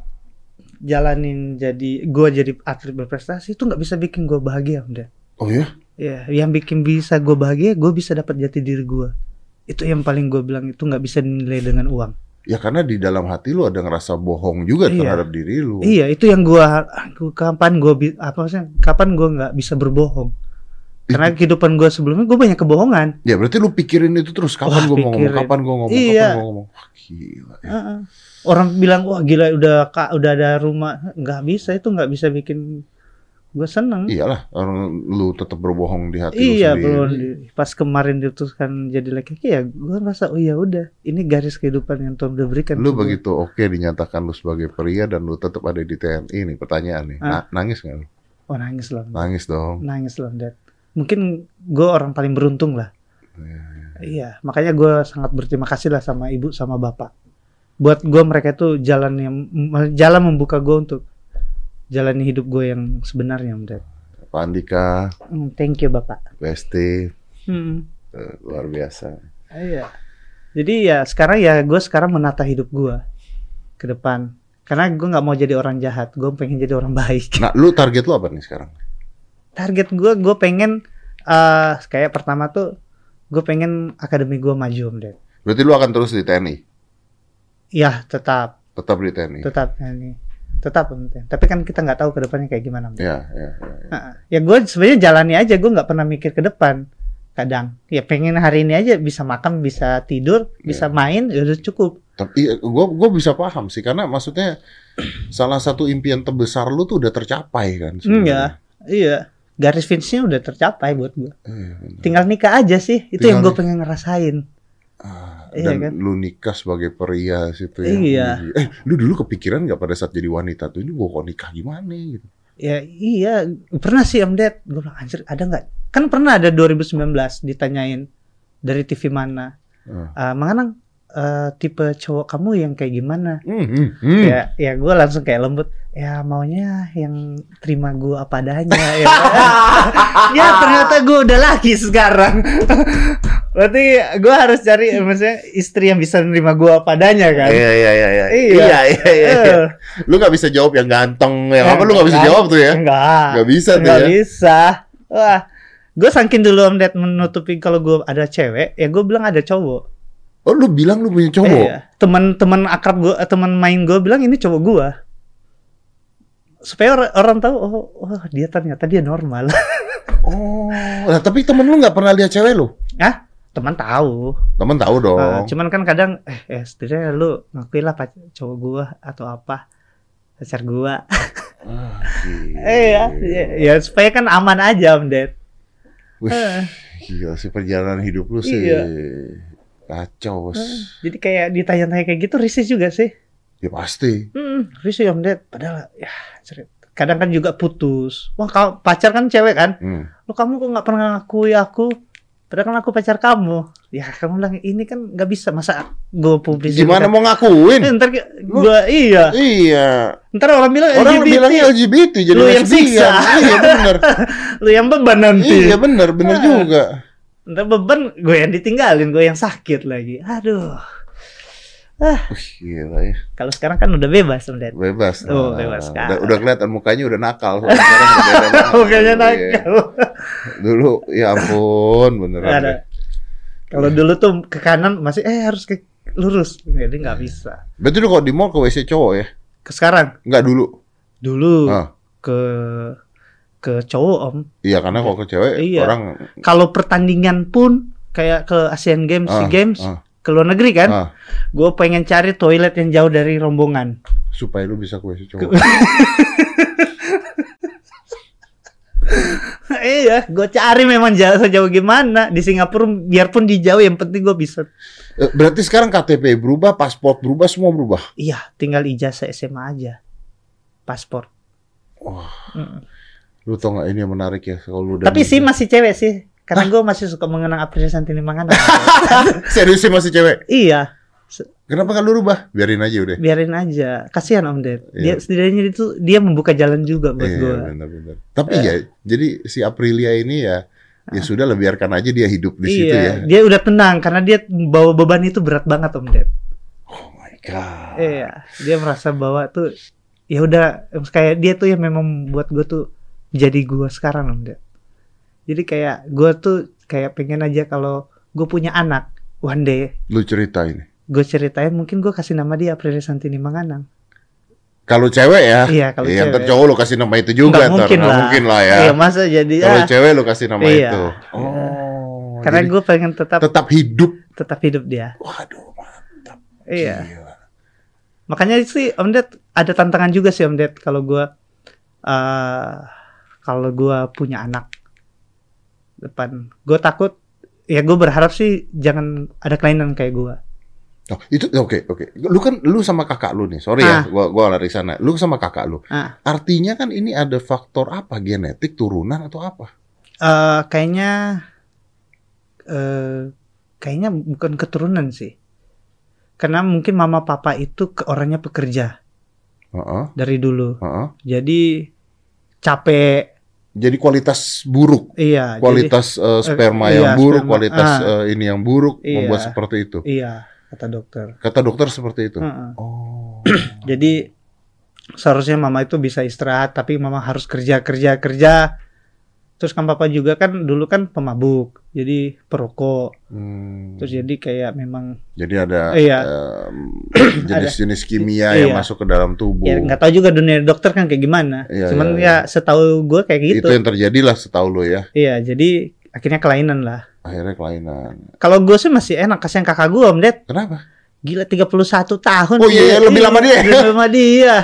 jalanin jadi gua jadi atlet berprestasi itu nggak bisa bikin gua bahagia, udah. oh ya Ya, yang bikin bisa gua bahagia, gua bisa dapat jati diri gua. Itu yang paling gua bilang itu nggak bisa dinilai dengan uang. ya karena di dalam hati lu ada ngerasa bohong juga Iya. terhadap diri lu Iya, itu yang gua gua- kapan gua bi- apa maksudnya? Kapan gua nggak bisa berbohong? Karena kehidupan gua sebelumnya gua banyak kebohongan. ya berarti lu pikirin itu terus kapan gue ngomong kapan gue ngomong Iya. kapan gue ngomong Wah, gila ya. Heeh. Orang bilang wah gila udah kak udah ada rumah nggak bisa itu nggak bisa bikin gue seneng. iyalah orang lu tetap berbohong di hati Iya lu sendiri di- pas kemarin diutuskan jadi laki-laki ya gue rasa oh ya udah ini garis kehidupan yang Tuhan udah berikan. lu begitu oke dinyatakan lu sebagai pria dan lu tetap ada di TNI nih pertanyaan nih Ah. Na- nangis nggak lu? Oh nangis loh, nangis dong nangis loh Dad. Mungkin gue orang paling beruntung lah. Iya, Iya, makanya gue sangat berterima kasih lah sama ibu sama bapak. Buat gue mereka itu jalan yang jalan membuka gue untuk jalani hidup gue yang sebenarnya, Dad. Pak Andika Hmm, thank you bapak. Besti Hmm. eh, luar biasa Iya. Jadi ya sekarang ya gue sekarang menata hidup gue ke depan. Karena gue nggak mau jadi orang jahat, gue pengen jadi orang baik. nah lu target lu apa nih sekarang Target gue, gue pengen eh kayak pertama tuh gue pengen akademi gue maju om Ded. berarti lu akan terus di TNI Ya tetap, tetap di TNI tetap ini, tetap Om Ded. Tapi kan kita nggak tahu ke depannya kayak gimana. Om Ded. ya ya, ya, ya. Nah, ya gue sebenarnya jalani aja, gue nggak pernah mikir ke depan. Kadang, ya pengen hari ini aja bisa makan, bisa tidur, bisa Iya. main, ya udah cukup. Tapi gue gue bisa paham sih karena maksudnya salah satu impian terbesar lu tuh udah tercapai kan. sebenarnya. Enggak, iya. Garis finishnya udah tercapai buat gue. Iya, benar. Tinggal nikah aja sih. Itu Tinggal yang gue pengen ngerasain. Ah, Iya dan kan? lu nikah sebagai pria situ ya. Iya. Eh, lu dulu kepikiran nggak pada saat jadi wanita tuh ini gue kok nikah gimana gitu? Ya iya, pernah sih Om Ded. Gue bilang anjir ada nggak? Kan pernah ada 2019 ditanyain dari TV mana. Ah. Ah, Manganang eh, tipe cowok kamu yang kayak gimana? Hmm, hmm, hmm. Ya, ya gue langsung kayak lembut. Ya maunya yang terima gue apa adanya. ya. ya ternyata gue udah laki sekarang. Berarti gue harus cari maksudnya istri yang bisa nerima gue apa adanya kan. Iya iya iya iya. Iya. Iya iya iya. Eh, Lu nggak bisa jawab yang ganteng yang Eh, apa lu nggak bisa jawab tuh ya? Enggak. Nggak bisa tuh ya. bisa. Wah, gue saking dulu Om Ded menutupi kalau gue ada cewek, ya gue bilang ada cowok. Oh lu bilang lu punya cowok? Iya. Teman-teman akrab gue, teman main gue bilang ini cowok gue. Supaya orang, orang tahu, oh, oh dia ternyata dia normal. Oh, nah, tapi temen lu nggak pernah lihat cewek lu? Hah? Teman tahu. Temen tahu dong. Ah, cuman kan kadang, eh, eh setidaknya lu ngakuin lah cowok gue atau apa. Pacar gue. Ah, eh ya, ya, ya, supaya kan aman aja Om Ded. Wih, Eh. gila sih perjalanan hidup lu sih Iya. Kacau bos. Jadi kayak ditanya-tanya kayak gitu risih juga sih. Ya pasti. Hmm, risih Om Ded. Padahal ya cerit. Kadang kan juga putus. Wah, kau pacar kan cewek kan? Hmm. Lo kamu kok nggak pernah ngakui aku? Padahal kan aku pacar kamu. Ya kamu bilang ini kan nggak bisa masa gue publisitas. Gimana mau ngakuin? Eh, ntar gue iya. Iya. Ntar orang bilang Orang LGBT. bilangnya LGBT jadi Lu yang siksa. Iya benar. Lu yang beban nanti. iya benar, benar Ah. juga. Ntar beban gue yang ditinggalin, gue yang sakit lagi. Aduh. Wih, gila ya. Kalau sekarang kan udah bebas Om. Bebas. Oh, Nah, bebas Udah, sekarang. udah kelihatan mukanya udah nakal. Udah. Bukannya Iya. nakal. Dulu ya ampun beneran. Ada. Kalau dulu tuh ke kanan masih eh harus ke lurus. Jadi nggak bisa. Berarti lu kalau di mall ke WC cowok ya? Ke sekarang Enggak dulu. dulu Ah. ke ke cowok Om. Iya karena kalau ke cewek Iya. orang Kalau pertandingan pun kayak ke Asian Games, SEA Games, ah. ke luar negeri kan, ah, gue pengen cari toilet yang jauh dari rombongan. supaya lu bisa ke WC cowok. iya, gue cari memang jauh sejauh gimana di Singapura biarpun di jauh yang penting gue bisa. Eh, Berarti sekarang KTP berubah, paspor berubah, semua berubah. Iya, tinggal ijazah SMA aja. Paspor. Wah, Mm. Lu tau gak ini yang menarik ya kalau lu udah Tapi sih masih cewek sih. Karena gue masih suka mengenang April Santini Mangana. serius sih masih cewek. iya, Kenapa kan lu rubah? Biarin aja udah. biarin aja. Kasihan Om Ded. Dia Iya. setidaknya itu dia membuka jalan juga buat Iya, gue. benar-benar. Tapi Eh. ya, jadi si Aprilia ini ya, ya sudah lah biarkan aja dia hidup di situ Iya, ya. dia udah tenang karena dia bawa beban itu berat banget Om Ded. Oh my god. Iya, dia merasa bahwa tuh ya udah kayak dia tuh yang memang buat gue tuh jadi gue sekarang Om Ded. Jadi kayak gue tuh kayak pengen aja kalau gue punya anak one day Lu cerita ini. gue ceritain mungkin gue kasih nama dia Aprilia Santini Manganang. Kalau cewek ya, Iya, kalau iya, cewek. cowok lu kasih nama itu juga, Nggak mungkin Nggak lah. mungkin lah ya. Iya masa jadi Kalau ah, cewek lu kasih nama Iya. itu. Oh. karena gue pengen tetap tetap hidup. tetap hidup dia. Waduh, mantap. Iya. Gila. Makanya sih Om Ded ada tantangan juga sih Om Ded kalau gua eh kalau gua punya anak depan. Gue takut ya gue berharap sih jangan ada kelainan kayak gua. Oh, itu oke oke. Lu kan lu sama kakak lu nih. Sorry Ah. ya, gua gua lari sana. Lu sama kakak lu. Ah. Artinya kan ini ada faktor apa? Genetik, turunan atau apa? Eh kayaknya eh kayaknya bukan keturunan sih. Karena mungkin mama papa itu ke orangnya pekerja Heeh, dari dulu. heeh. Jadi capek Jadi kualitas buruk, iya jadi- kualitas eh, sperma iya, yang buruk, sperma. kualitas Ah. eh, ini yang buruk Iya. membuat seperti itu. iya kata dokter. Kata dokter seperti itu. Heeh. Oh. Jadi seharusnya mama itu bisa istirahat tapi mama harus kerja kerja kerja. Terus kan papa juga kan dulu kan pemabuk. Jadi perokok. Hmm. Terus jadi kayak memang Jadi ada Iya. jenis-jenis kimia yang Iya. masuk ke dalam tubuh. ya nggak tahu juga dunia dokter kan kayak gimana. Iya, Cuman iya, ya setahu gue kayak gitu. Itu yang terjadi lah setahu lo ya. Iya, jadi akhirnya kelainan lah. Akhirnya kelainan. Kalau gue sih masih enak kasihan kakak gue Om Ded. Kenapa? Gila 31 tahun. Oh iya, lebih lama dia. Lebih lama dia.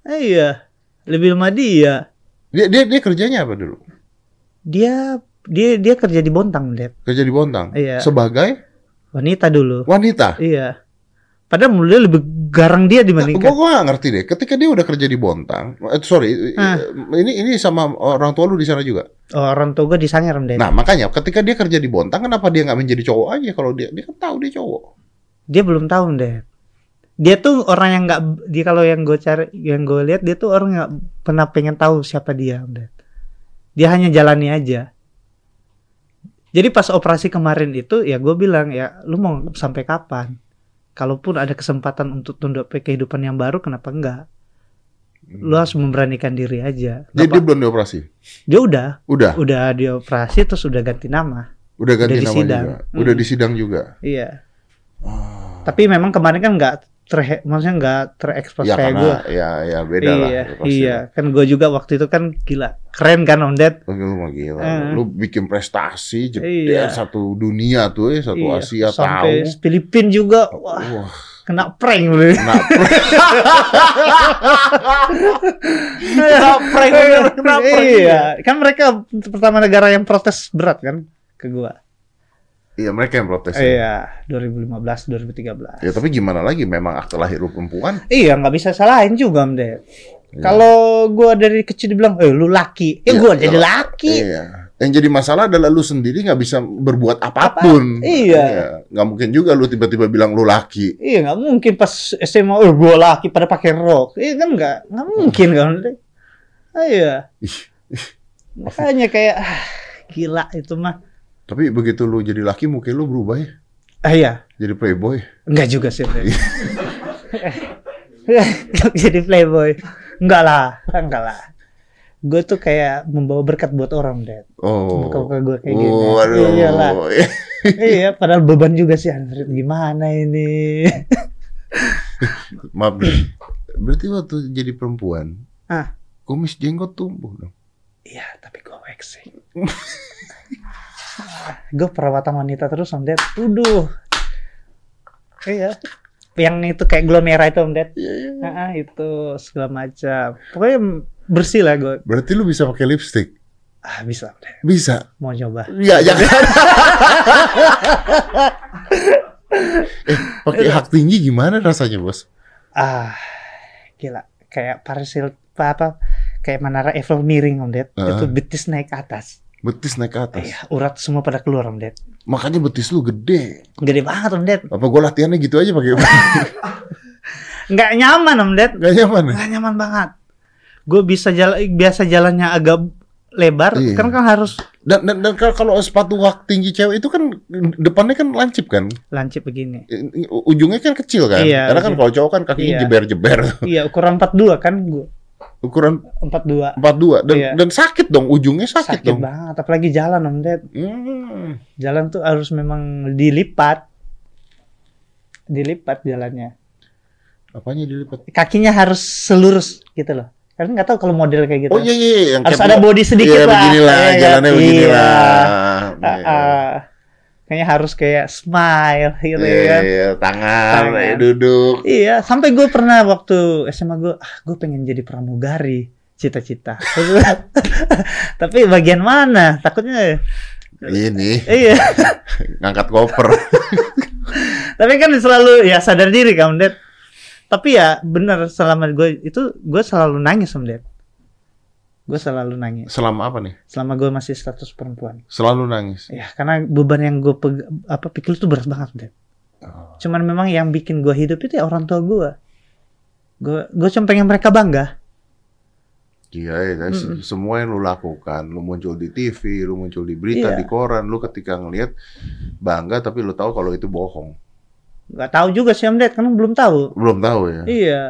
Iya. Lebih lama dia. Dia dia dia kerjanya apa dulu? Dia dia dia kerja di Bontang, Ded. Kerja di Bontang. Iya. Sebagai Wanita dulu. wanita. Iya. Padahal mulia lebih garang dia dibandingkan. gue gak ngerti deh. Ketika dia udah kerja di Bontang, eh, sorry, Ah. ini ini sama orang tua lu di sana juga. Oh, orang tua gue di Sangir, Om Ded. Nah makanya ketika dia kerja di Bontang, kenapa dia nggak menjadi cowok aja? Kalau dia dia kan tahu dia cowok. Dia belum tahu, Ded. Dia tuh orang yang nggak dia kalau yang gue cari yang gue lihat dia tuh orang nggak pernah pengen tahu siapa dia, Ded. Dia hanya jalani aja. Jadi pas operasi kemarin itu ya gue bilang ya lu mau sampai kapan? Kalaupun ada kesempatan untuk tunduk ke kehidupan yang baru kenapa enggak? Lu harus memberanikan diri aja. Jadi dia belum dioperasi. dia udah Udah, udah dioperasi terus udah ganti nama. udah ganti Udah nama juga. Udah Mm. di sidang juga. Iya. Ah. Tapi memang kemarin kan nggak ter maksudnya nggak terekspos Ya kayak gue. ya ya beda lah. Iya, ya pasti iya. lah. Kan gue juga waktu itu kan gila, keren kan Om Ded. Oh, Lu mah gila. Eh. Lu bikin prestasi Iya. satu dunia tuh ya, satu Iya, Asia sampai tahu. Filipin juga, wah Wah, kena prank lu. nah, kena prank, kena prank. Iya, kan mereka pertama negara yang protes berat kan ke gua. Iya mereka yang protes. ya. Iya, 2015, 2013. Ya tapi gimana lagi? Memang akte lahir lu perempuan. Iya, nggak bisa salahin juga Om Ded. Iya. Kalau gua dari kecil dibilang, eh lu laki, eh Iya, gua iya. jadi laki. Iya. Yang jadi masalah adalah lu sendiri nggak bisa berbuat apa pun. Iya. Nggak mungkin juga lu tiba-tiba bilang lu laki. Iya nggak mungkin pas SMA oh gue laki pada pakai rok. Iya kan nggak nggak mungkin kan. Ah, iya. Makanya kayak ah, gila itu mah. Tapi begitu lu jadi laki mungkin lu berubah ya. Ah iya. Jadi playboy. Enggak juga sih. Jadi playboy. Enggak lah, enggak lah. Gue tuh kayak membawa berkat buat orang, Dad. Oh. Muka-muka gue kayak gini. Oh, aduh. Iyalah. iya, padahal beban juga sih Android. Gimana ini? Maaf nih. Berarti waktu jadi perempuan, Ah. kumis jenggot tumbuh dong. Iya, tapi gue waxing. Gue perawatan wanita terus Om Ded. Uduh. Iya. Yang itu kayak glow merah itu Om Ded. Iya, iya. Ah, itu segala macam. Pokoknya bersih lah gue. Berarti lu bisa pakai lipstick. Ah bisa. Bisa. Mau coba. Ya, jangan. eh, pakai hak tinggi gimana rasanya, Bos? Ah gila. Kayak parasil apa, apa kayak menara Eiffel miring Om Ded. Heeh. Itu betis naik ke atas. Betis naik ke atas. Iya, urat semua pada keluar Om Ded. Makanya betis lu gede. Gede banget Om Ded. Apa gue latihannya gitu aja pakai Nggak nyaman Om Ded. Gak nyaman ya? Nggak nyaman banget. Gue bisa jalan biasa jalannya agak lebar, Iya. kan kan harus Dan, dan, dan kalau- sepatu hak tinggi cewek itu kan depannya kan lancip kan? lancip begini. U- Ujungnya kan kecil kan? Iya, Karena kan kalau cowok kan kakinya Iya. jeber-jeber. iya, ukuran 42 kan gue. Ukuran 42. 42 dan Iya. dan sakit dong ujungnya sakit, Sakit dong. banget, apalagi jalan Om Ded. Hmm. Jalan tuh harus memang dilipat. Dilipat jalannya. Apanya dilipat? Kakinya harus selurus gitu loh. Karena nggak tahu kalau model kayak gitu. Oh iya iya iya, yang harus ada body sedikit iya, lah. beginilah, Iya, jalannya iya. beginilah. Ah, ah. Kayaknya harus kayak smile gitu Iya, kan. iya, tangan, Tangan. duduk. Iya, sampai gue pernah waktu SMA gue, ah gue pengen jadi pramugari, cita-cita. Tapi bagian mana? Takutnya, Ini iya. ngangkat koper. Tapi kan selalu ya sadar diri kamu, Dad. Tapi ya bener selama gue itu gue selalu nangis om Dad. Gue selalu nangis Selama apa nih? selama gue masih status perempuan. Selalu nangis. Ya karena beban yang gue apa pikul itu berat banget, Dad. Oh. Cuman memang yang bikin gue hidup itu ya orang tua gue. Gue gue cuma pengen mereka bangga. Iya, ya, se- Mm-mm. semua yang lu lakukan, lu muncul di TV, lu muncul di berita, Iya. di koran, lu ketika ngelihat bangga tapi lu tahu kalau itu bohong. Gak tahu juga sih om Dad, karena belum tahu. Belum tahu ya. Iya,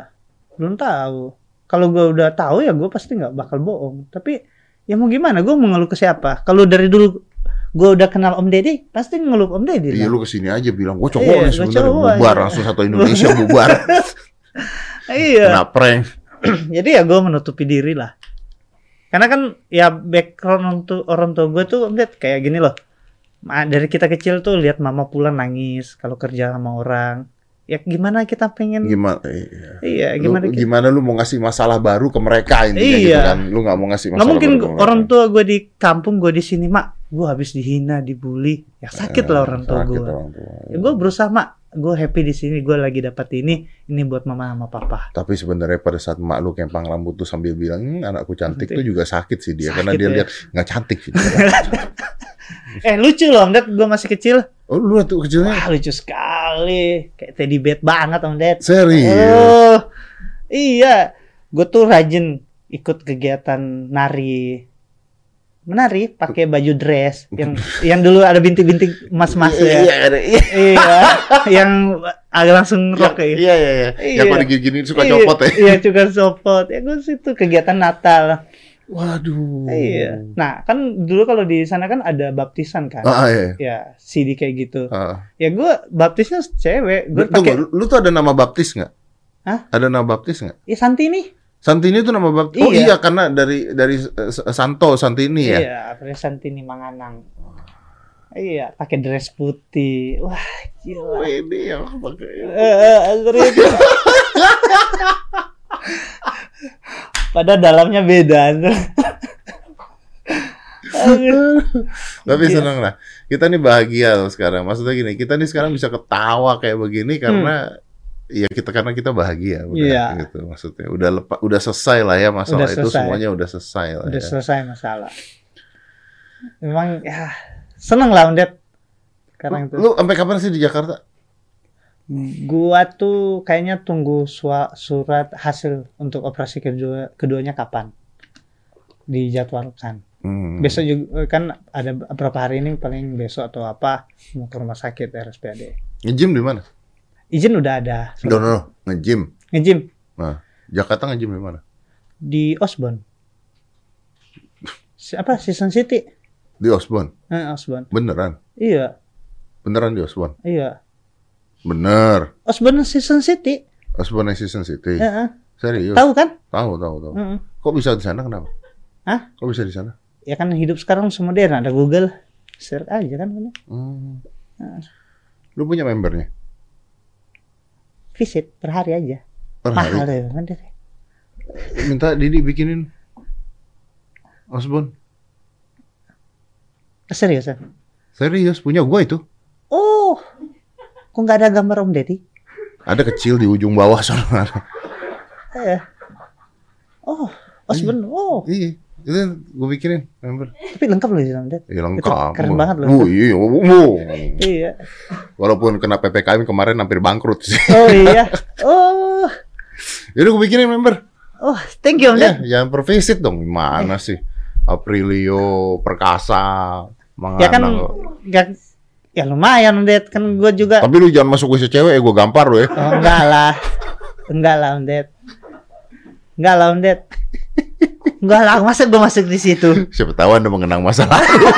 belum tahu. Kalau gue udah tahu ya gue pasti nggak bakal bohong. Tapi ya mau gimana? Gue mau ngeluh ke siapa? Kalau dari dulu gue udah kenal Om Deddy, pasti ngeluh Om Deddy. Iya lu ke sini aja bilang gue cowok Iya, nih sebenarnya bubar aja." langsung satu Indonesia bubar Iya. kena prank Jadi ya gue menutupi diri lah. Karena kan ya background untuk orang tua gue tuh Om Ded kayak gini loh. Dari kita kecil tuh lihat mama pulang nangis kalau kerja sama orang. Ya gimana kita pengen? gimana iya. Iya, Lu- gimana kita? gimana lu mau ngasih masalah baru ke mereka intinya Iya. gitu kan lu nggak mau ngasih masalah Nggak mungkin baru ke mereka. orang tua gue di kampung, gue di sini mak, gue habis dihina, dibully, ya sakit lah orang tua Eh, gue. tua. Ya, gue berusaha mak, gue happy di sini, gue lagi dapat ini, ini buat mama sama papa. Tapi sebenarnya pada saat emak lu kempang rambut tuh sambil bilang "Hmm, anakku cantik Cantik. tuh juga sakit sih dia Sakit karena dia ya. lihat nggak cantik sih. Eh lucu loh om Ded, gue masih kecil, oh lu tuh kecilnya wah lucu sekali, kayak teddy bear banget om Ded. serius. Oh, iya, gue tuh rajin ikut kegiatan nari, menari pakai baju dress yang yang dulu ada bintik-bintik emas-emas ya. iya, iya. Iya, yang agak langsung rock ya. Iya iya iya. Yang Iya. pada gini-gini suka Iya, copot ya. Iya, suka copot. Ya gue situ kegiatan Natal. Waduh. Iya. Nah, kan dulu kalau di sana kan ada baptisan kan. Ah iya. Ya, CD kayak gitu. Ah. Ya gue baptisnya cewek. Gue Tunggu, pakai lu, lu tuh ada nama baptis nggak? Hah? Ada nama baptis nggak? ya Santini. Santini itu nama baptis. Oh iya Iya. karena dari dari eh, Santo Santini ya. Iya, Santini Manganang. Iya, pakai dress putih. Wah, gila. Oh, ini yang pakai. Eh, eh. Padahal dalamnya beda. Tapi Iya. seneng lah. Kita nih bahagia loh sekarang. Maksudnya gini, kita nih sekarang bisa ketawa kayak begini karena ya kita karena kita bahagia udah Hmm. Iya. gitu maksudnya. Udah lepa, udah selesai lah ya masalah Udah itu semuanya udah selesai lah Udah ya. selesai masalah. Memang ya seneng lah Undet. Sekarang itu. Lu sampai kapan sih di Jakarta? Gua tuh kayaknya tunggu surat hasil untuk operasi kedua keduanya kapan dijadwalkan. Hmm. Besok juga kan ada beberapa hari ini paling besok atau apa mau ke rumah sakit RSPAD. Nge-gym di mana? Izin udah ada. No, no, no. Nge-gym. Nge-gym Nah, Jakarta nge-gym di mana? di Osborne. Si- apa Season City? Di Osborne. Eh, Osborne. Beneran. Iya, Beneran di Osborne. iya. Bener. Osborne Season City. Osborne Season City. Heeh. Serius. Tahu kan? Tahu, tahu, tahu. Heeh. Kok bisa di sana kenapa? Hah? Kok bisa di sana? Ya kan hidup sekarang semodern ada Google. Search aja kan. Hmm. Heeh. Lu punya membernya? Visit per hari aja. Per Mahal hari? ya. kan. Minta Didi bikinin Osborne. Seriusan? Serius punya gue itu. Kok nggak ada gambar Om Deddy? Ada kecil di ujung bawah sana. Eh. Oh, Osborne. Oh, iya, itu gue pikirin member. tapi lengkap loh Om Deddy. Iya lengkap. keren banget loh. Oh, iya, oh, oh. Iya. Walaupun kena PPKM kemarin hampir bangkrut sih. Oh iya. Oh, Jadi gue pikirin member. oh, thank you Om Ya, Deddy. jangan pervisit dong. Gimana sih? Aprilio, Perkasa, Mangana. Ya kan, ya, ya lumayan Deddy. Kan gue juga. Tapi lu jangan masuk WC cewek ya, gue gampar lu ya. Oh, enggak lah. Enggak lah Deddy. Enggak lah Deddy. Enggak lah, masa gue masuk di situ? Siapa tahu anda mengenang masa lalu.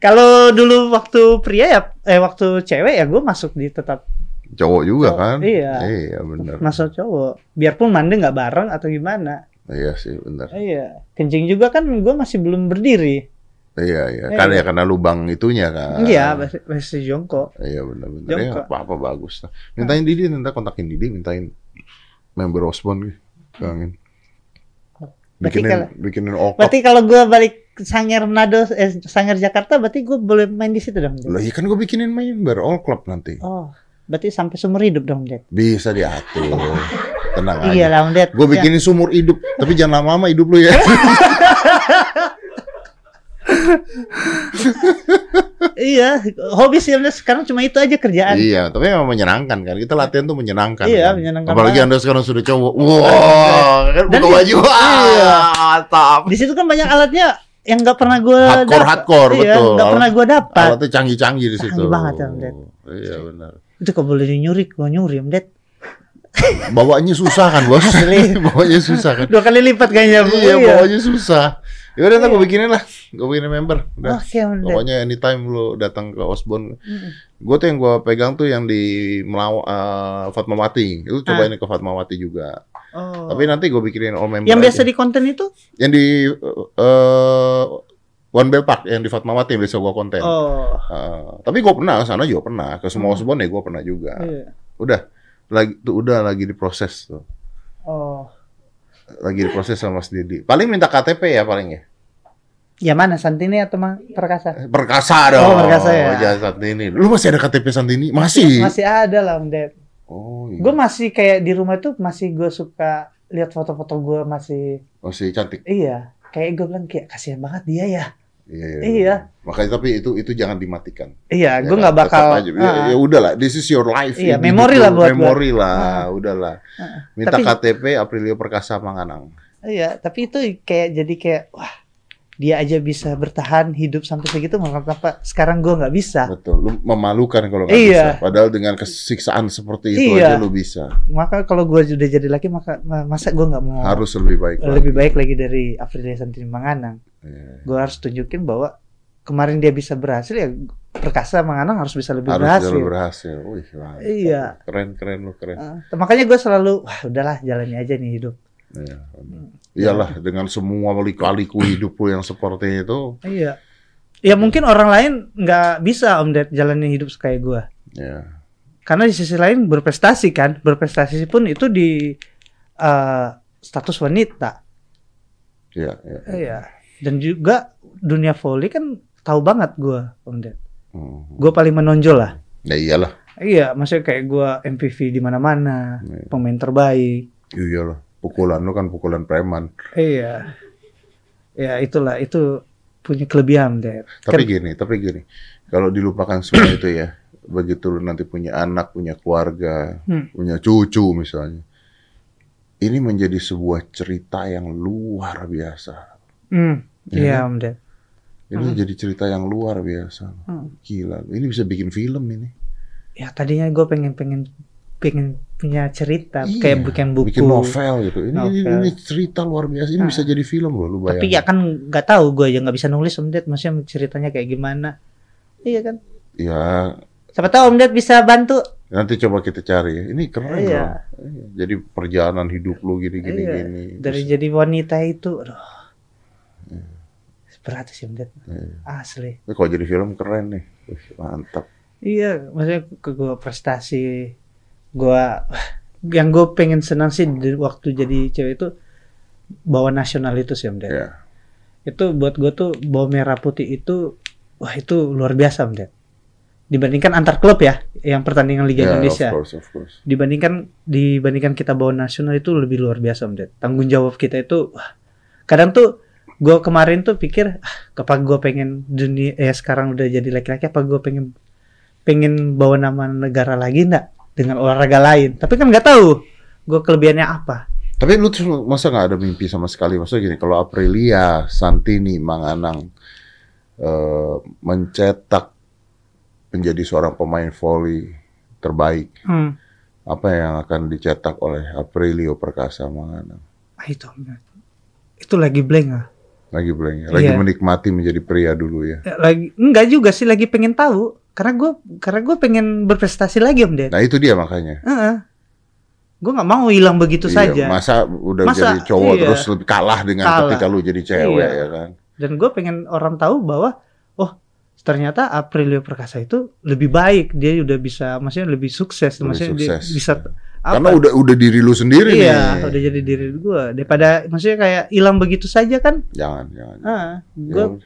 Kalau dulu waktu pria ya, eh waktu cewek ya gue masuk di tetap Cowok juga Oh, kan? iya. Iya benar. masuk cowok. Biarpun mandi nggak bareng atau gimana. Iya sih benar. Iya. Kencing juga kan gue masih belum berdiri. Iya iya. Iya. Kan ya karena lubang itunya kan. Iya, masih, jongkok. Iya benar-benar. Ya Jongkok. apa-apa bagus. Mintain Didi, nanti kontakin Didi, mintain member Osborne. Kangen. Berarti Bikinin, kalau- bikinin okop. Berarti kalau gue balik Sangir Manado, eh, Sangir Jakarta, berarti gue boleh main di situ dong. Lah iya kan gue bikinin member all club nanti. Oh, berarti sampai seumur hidup dong, Ded. Bisa diatur. Tenang Iya aja. Ded. Gue Ya. bikinin sumur hidup, tapi jangan lama-lama hidup lu ya. Iya, hobi Ded. Sekarang cuma itu aja kerjaan. iya, tapi memang menyenangkan kan. Kita latihan tuh menyenangkan. Iya, kan? menyenangkan Apalagi banget. anda sekarang sudah cowok. Wah, kan buka baju. Iya. mantap. Di situ kan banyak alatnya yang nggak pernah gue Hardcore, hardcore, iya, betul. Nggak pernah gue dapat. Alatnya canggih-canggih di situ. Canggih banget ya, Om Ded. Iya benar. Itu kalau boleh nyuri, gue nyuri, Om Ded. Bawanya susah kan bos? Bawanya susah kan? Dua kali lipat kayaknya. Bu. Iya, bawanya susah. Ya udah, ntar gue bikinin lah. Gue bikinin member. Udah. Ded. Pokoknya anytime lu datang ke Osborne. Mm-mm. Gue tuh yang gue pegang tuh yang di Melaw uh, Fatmawati. Itu Ah. cobain ke Fatmawati juga. Oh. Tapi nanti gue bikinin all member. yang biasa aja. di konten itu? yang di uh, One Bell Park yang di Fatmawati yang biasa gue konten. Oh. Uh, tapi gue pernah ke sana juga pernah. Ke semua Hmm. Osborne ya gue pernah juga. Iya. Udah lagi tuh udah lagi diproses tuh. Oh. Lagi diproses sama Mas Didi. Paling minta KTP ya paling ya. Ya mana Santini atau Mang Perkasa? Perkasa dong. Oh, Perkasa ya. Jangan Santini. Lu masih ada KTP Santini? Masih. Masih ada lah Om Ded. Oh, iya. Gue masih kayak di rumah tuh masih gue suka lihat foto-foto gue masih masih cantik. iya kayak gue bilang kayak kasihan banget dia ya Iya, iya. Iya. Makanya tapi itu itu jangan dimatikan. iya Ya gue kan? nggak bakal aja. Ya, Ah, ya udahlah, this is your life. Iya, memori lah buat. Memori lah, udahlah. ah. Minta Tapi- KTP Aprilio Perkasa Manganang. iya tapi itu kayak jadi kayak wah dia aja bisa bertahan hidup sampai segitu mengapa sekarang gue nggak bisa Betul. Lu memalukan kalau nggak Iya. bisa. Padahal dengan kesiksaan seperti itu Iya. aja lu bisa. maka kalau gue sudah jadi laki maka ma- masa gue nggak mau Harus lebih baik. lagi. lebih baik lagi dari Aprilia Santini Manganang Iya. gue harus tunjukin bahwa kemarin dia bisa berhasil ya perkasa Manganang harus bisa lebih Harus berhasil lebih berhasil. Wih, mantap. Iya. Keren, keren lu keren. Ah, makanya gue selalu wah udahlah jalani aja nih hidup Iya. benar. Iyalah dengan semua liku-liku hidup lu yang seperti itu. iya ya mungkin orang lain nggak bisa om Ded jalani hidup kayak gue Ya. karena di sisi lain berprestasi kan berprestasi pun itu di eh, status wanita Iya, iya. iya dan juga dunia volley kan tahu banget gue om Ded Hmm. gue paling menonjol lah Ya iyalah. iya maksudnya kayak gue MPV di mana-mana Iya. pemain terbaik Iyalah. Pukulan lu kan pukulan preman. iya ya itulah itu punya kelebihan Ded Tapi Kan- gini, tapi gini. Kalau dilupakan semua itu ya, begitu lu nanti punya anak, punya keluarga, Hmm. punya cucu misalnya. Ini menjadi sebuah cerita yang luar biasa. Hmm, Iya iya kan? Om Ded. Ini Hmm. jadi cerita yang luar biasa. Hmm. Gila, ini bisa bikin film ini. Ya tadinya gue pengen pengen pengen punya cerita Iya, kayak bikin buku. Bikin novel gitu. Ini, ini, Novel. ini cerita luar biasa. Ini Ah. bisa jadi film loh, lu bayangin. Tapi ya kan nggak tahu gue aja nggak bisa nulis Om Ded. Maksudnya ceritanya kayak gimana? Iya kan. Ya, Siapa tahu Om Ded bisa bantu. nanti coba kita cari. Ini keren Iya. loh. Iya, Jadi perjalanan hidup lu gini-gini Iya, gini. Dari Terus- jadi wanita itu, aduh. Berat sih Om Ded. Iya. Asli. Kalau jadi film keren nih. Mantap. Iya, maksudnya ke gue prestasi gue yang gue pengen senang sih di waktu jadi cewek itu bawa nasional itu sih Om Ded. Ya. Itu buat gue tuh bawa merah putih itu wah itu luar biasa, Om Ded. Dibandingkan antar klub ya, yang pertandingan Liga Ya, Indonesia. of course, of course. dibandingkan dibandingkan kita bawa nasional itu lebih luar biasa om Ded. Tanggung jawab kita itu wah, kadang tuh gue kemarin tuh pikir ah, apa gue pengen dunia ya sekarang udah jadi laki-laki apa gue pengen pengen bawa nama negara lagi ndak dengan olahraga lain tapi kan nggak tahu gue kelebihannya apa Tapi lu tuh masa nggak ada mimpi sama sekali? Maksudnya gini, kalau Aprilia, Santini, Manganang eh, mencetak menjadi seorang pemain volley terbaik, hmm. apa yang akan dicetak oleh Aprilio Perkasa Manganang? ah, itu itu lagi blank ah Lagi blank ya? Lagi Iya. menikmati menjadi pria dulu ya. Eh, lagi enggak juga sih lagi pengen tahu karena gue karena gue pengen berprestasi lagi om Ded Nah itu dia makanya. gue nggak mau hilang begitu Iya, saja Masa udah Masa- jadi cowok iya. terus lebih kalah dengan Kalah. ketika lu jadi cewek Iya. ya kan? dan gue pengen orang tahu bahwa oh ternyata Aprilio Perkasa itu lebih baik dia udah bisa maksudnya lebih sukses Lebih maksudnya dia sukses. bisa apa Karena udah udah diri lu sendiri iya nih. udah jadi diri gue daripada maksudnya kayak hilang begitu saja kan Jangan, jangan. ah gue Jangan,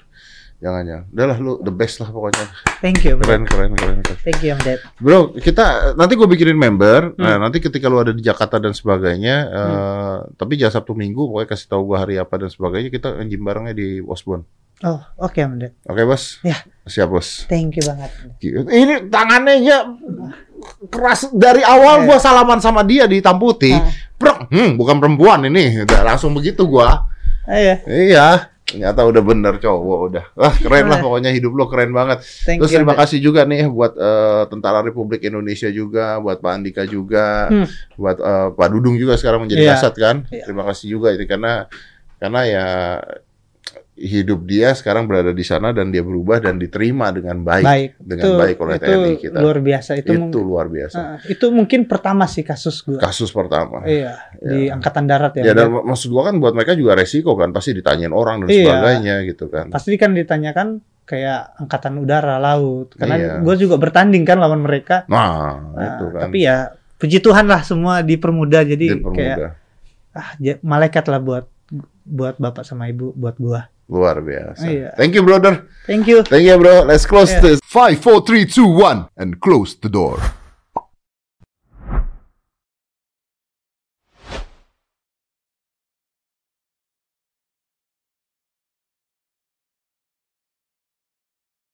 jangan, jangan. Udahlah lu the best lah pokoknya. thank you bro. Keren, keren, keren. keren. thank you om Dad Bro, kita nanti gue bikinin member. Hmm. Nah, nanti ketika lu ada di Jakarta dan sebagainya, eh, tapi jangan Sabtu Minggu, pokoknya kasih tahu gue hari apa dan sebagainya. Kita nge-gym barengnya di Osborne. oh oke om Dad Oke, Bos? Ya. Siap, Bos. thank you banget Ini tangannya ya keras dari awal Iya. gua salaman sama dia di Tamputi. Ah. Prok, hmm, bukan perempuan ini. Udah langsung begitu gua. ah, iya Iya. Ternyata udah bener cowok udah. Wah, keren lah Ah. pokoknya hidup lo keren banget. thank Terus you terima kasih juga nih buat eh, Tentara Republik Indonesia juga, buat Pak Andika juga, Hmm. buat eh, Pak Dudung juga sekarang menjadi Iya. kasat kan. Iya. Terima kasih juga itu karena karena ya hidup dia sekarang berada di sana dan dia berubah dan diterima dengan baik, baik dengan itu, baik oleh itu TNI kita. luar biasa itu, Itu, luar biasa. ah, itu mungkin pertama sih kasus gue Kasus pertama. iya di Iya. angkatan darat ya Ya dan maksud gua kan buat mereka juga resiko kan pasti ditanyain orang dan Iya. sebagainya gitu kan. pasti kan ditanyakan kayak angkatan udara laut karena Iya. gue juga bertanding kan lawan mereka Nah, Nah, itu kan. tapi ya puji Tuhan lah semua dipermudah jadi Dipermudah. kayak ah malaikat lah buat buat bapak sama ibu buat gua luar biasa. Iya. Thank you brother. thank you Thank you bro. Let's close Yeah. this. 5 4 3 2 1 and close the door.